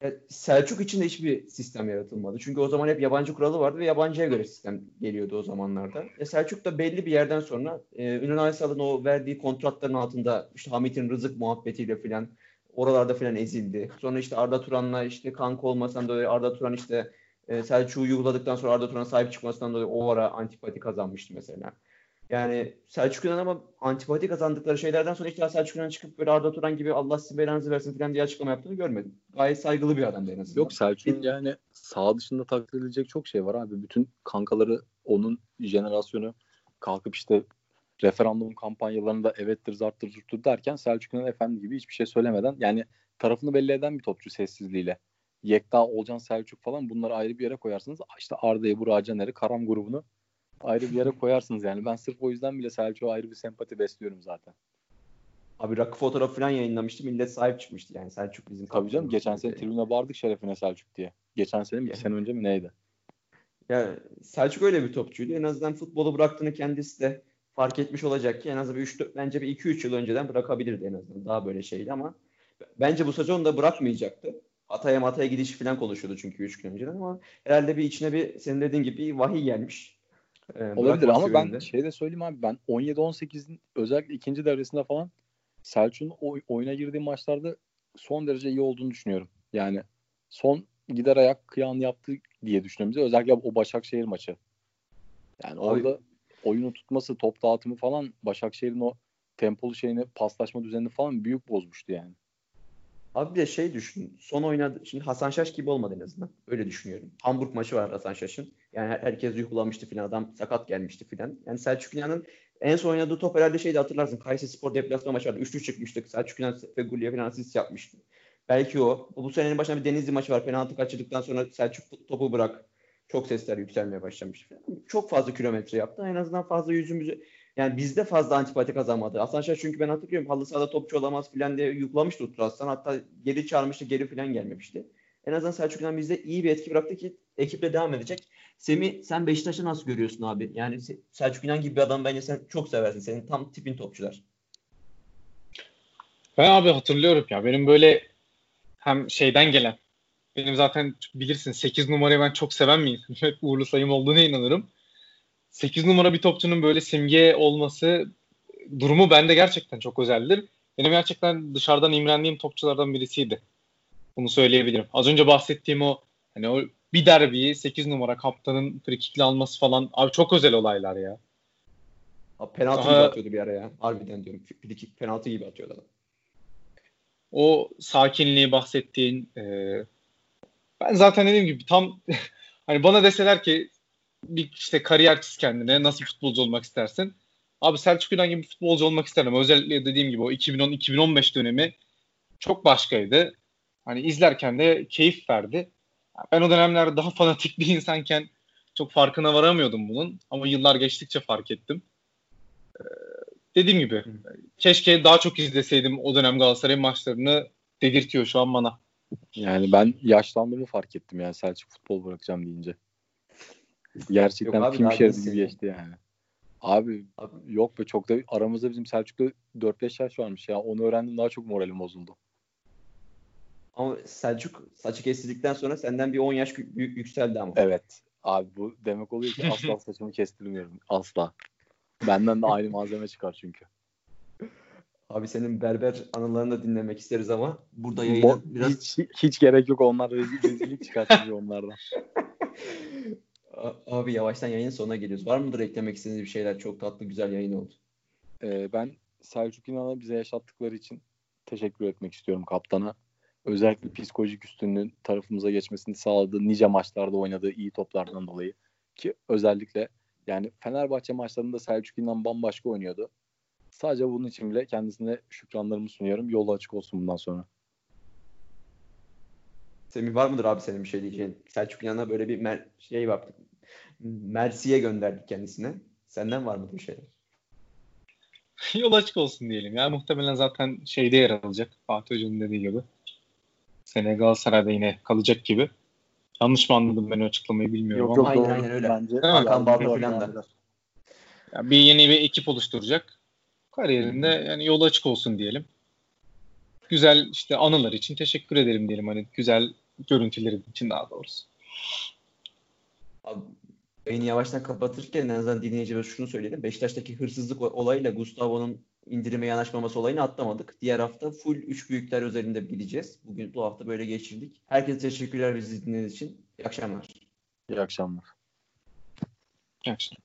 Ya Selçuk için de hiçbir sistem yaratılmadı. Çünkü o zaman hep yabancı kuralı vardı ve yabancıya göre sistem geliyordu o zamanlarda. E Selçuk da belli bir yerden sonra e, Ünal Aysal'ın o verdiği kontratların altında işte Hamit'in rızık muhabbetiyle filan oralarda filan ezildi. Sonra işte Arda Turan'la işte kanka olmasan dolayı Arda Turan işte e, Selçuk'u yuhladıktan sonra Arda Turan'a sahip çıkmasından dolayı o ara antipati kazanmıştı mesela. Yani Selçuk İnan ama antipati kazandıkları şeylerden sonra hiç daha Selçuk İnan çıkıp böyle Arda Turan gibi Allah sizin belanızı versin falan diye açıklama yaptığını görmedim. Gayet saygılı bir adamdı en azından. Yok Selçuk'un yani sağ dışında takdir edilecek çok şey var abi. Bütün kankaları onun jenerasyonu kalkıp işte referandum kampanyalarında evettir zarttır zurttur derken Selçuk İnan efendi gibi hiçbir şey söylemeden yani tarafını belli eden bir topçu sessizliğiyle. Yekta, Olcan, Selçuk falan bunları ayrı bir yere koyarsınız. İşte Arda'yı, Burak'ı, Caner'i, Karam grubunu ayrı bir yere koyarsınız yani. Ben sırf o yüzden bile Selçuk'a ayrı bir sempati besliyorum zaten. Abi rakı fotoğrafı falan yayınlamıştı. Millet sahip çıkmıştı yani. Selçuk bizim Tabii canım geçen sene tribüne bağırdık şerefine Selçuk diye. Geçen sene mi? Yani. sene önce mi neydi? Ya Selçuk öyle bir topçuydu. En azından futbolu bıraktığını kendisi de fark etmiş olacak ki en azından bir 3 bence bir 2-3 yıl önceden bırakabilirdi en azından. Daha böyle şeydi ama bence bu sezon da bırakmayacaktı. Hatay'a mataya gidişi falan konuşuyordu çünkü 3 gün önceden ama herhalde bir içine bir senin dediğin gibi vahiy gelmiş. Ee, Olabilir ama ben yönünde. şey de söyleyeyim abi ben 17-18'in özellikle ikinci devresinde falan Selçuk'un oy- oyuna girdiği maçlarda son derece iyi olduğunu düşünüyorum. Yani son gider ayak kıyan yaptı diye düşünüyorum. Özellikle o Başakşehir maçı. Yani Abi- orada oyunu tutması, top dağıtımı falan Başakşehir'in o tempolu şeyini, paslaşma düzenini falan büyük bozmuştu yani. Abi bir de şey düşün. Son oynadı. Şimdi Hasan Şaş gibi olmadı en azından. Öyle düşünüyorum. Hamburg maçı var Hasan Şaş'ın. Yani her- herkes yuhlamıştı filan. Adam sakat gelmişti filan. Yani Selçuk İnan'ın en son oynadığı top herhalde şeydi hatırlarsın. Kayseri Spor deplasman maçı vardı. 3-3 çıkmıştık. Selçuk İnan ve Gulli'ye filan asist yapmıştı. Belki o. Bu senenin başında bir Denizli maçı var. Penaltı kaçırdıktan sonra Selçuk topu bırak. Çok sesler yükselmeye başlamış. Çok fazla kilometre yaptı. En azından fazla yüzümüzü yani bizde fazla antipati kazanmadı. Hasan Şaş çünkü ben hatırlıyorum halı sahada topçu olamaz filan diye yuklamıştı Utku Aslan. Hatta geri çağırmıştı geri filan gelmemişti. En azından Selçuk İnan bizde iyi bir etki bıraktı ki ekiple devam edecek. Semih sen Beşiktaş'ı nasıl görüyorsun abi? Yani Se- Selçuk İnan gibi bir adam bence sen çok seversin. Senin tam tipin topçular. Ben abi hatırlıyorum ya benim böyle hem şeyden gelen benim zaten bilirsin 8 numarayı ben çok seven bir insanım. Hep uğurlu sayım olduğuna inanırım. 8 numara bir topçunun böyle simge olması durumu bende gerçekten çok özeldir. Benim gerçekten dışarıdan imrendiğim topçulardan birisiydi. Bunu söyleyebilirim. Az önce bahsettiğim o hani o bir derbiyi 8 numara kaptanın frikikle alması falan abi çok özel olaylar ya. Abi penaltı Aha. gibi atıyordu bir ara ya. Harbiden diyorum. Bir iki penaltı gibi atıyordu adam. o sakinliği bahsettiğin e, ben zaten dediğim gibi tam hani bana deseler ki bir işte kariyer çiz kendine nasıl futbolcu olmak istersin? Abi Selçuk İnan gibi futbolcu olmak isterim. Özellikle dediğim gibi o 2010-2015 dönemi çok başkaydı. Hani izlerken de keyif verdi. Ben o dönemlerde daha fanatik bir insanken çok farkına varamıyordum bunun. Ama yıllar geçtikçe fark ettim. Ee, dediğim gibi keşke daha çok izleseydim o dönem Galatasaray maçlarını dedirtiyor şu an bana. Yani ben yaşlandığımı fark ettim yani Selçuk futbol bırakacağım deyince. Gerçekten Yok abi, film şeridi gibi geçti yani. Abi Abi, yok be çok da aramızda bizim Selçuk'ta 4-5 yaş varmış ya. Onu öğrendim daha çok moralim bozuldu. ama Selçuk saçı kestirdikten sonra senden bir 10 yaş büyük yükseldi ama. Evet. Abi bu demek oluyor ki asla saçımı kestirmiyorum. Asla. Benden de aynı malzeme çıkar çünkü. Abi senin berber anılarını da dinlemek isteriz ama burada Bo- yayını biraz hiç, hiç gerek yok onlar rezil, rezillik çıkartıyor onlardan. Abi yavaştan yayının sonuna geliyoruz. Var mıdır eklemek istediğiniz bir şeyler? Çok tatlı güzel yayın oldu. Ee, ben Selçuk İnan'a bize yaşattıkları için teşekkür etmek istiyorum kaptana. Özellikle psikolojik üstünlüğün tarafımıza geçmesini sağladığı nice maçlarda oynadığı iyi toplardan dolayı. Ki özellikle yani Fenerbahçe maçlarında Selçuk İnan bambaşka oynuyordu. Sadece bunun için bile kendisine şükranlarımı sunuyorum. Yolu açık olsun bundan sonra. Semih var mıdır abi senin bir şey diyeceğin? Selçuk İnan'a böyle bir mer- şey yaptık. Mersi'ye gönderdik kendisine. Senden var mıdır bir şeyler? Yol açık olsun diyelim ya. Muhtemelen zaten şeyde yer alacak. Fatih Hoca'nın dediği gibi. Sene Galatasaray'da yine kalacak gibi. Yanlış mı anladım ben o açıklamayı bilmiyorum Yok ama. yok Aynen, aynen öyle. Bence Hakan Balta falan da. yani. Ya bir yeni bir ekip oluşturacak. Kariyerinde yani yolu açık olsun diyelim. Güzel işte anılar için teşekkür ederim diyelim. Hani güzel görüntüleri için daha doğrusu. Abi, Beni yavaştan kapatırken en azından dinleyicilerimize şunu söyleyelim. Beşiktaş'taki hırsızlık olayıyla Gustavo'nun indirime yanaşmaması olayını atlamadık. Diğer hafta full 3 büyükler üzerinde gideceğiz. Bugün bu hafta böyle geçirdik. Herkese teşekkürler bizi dinlediğiniz için. İyi akşamlar. İyi akşamlar. Gerçekten.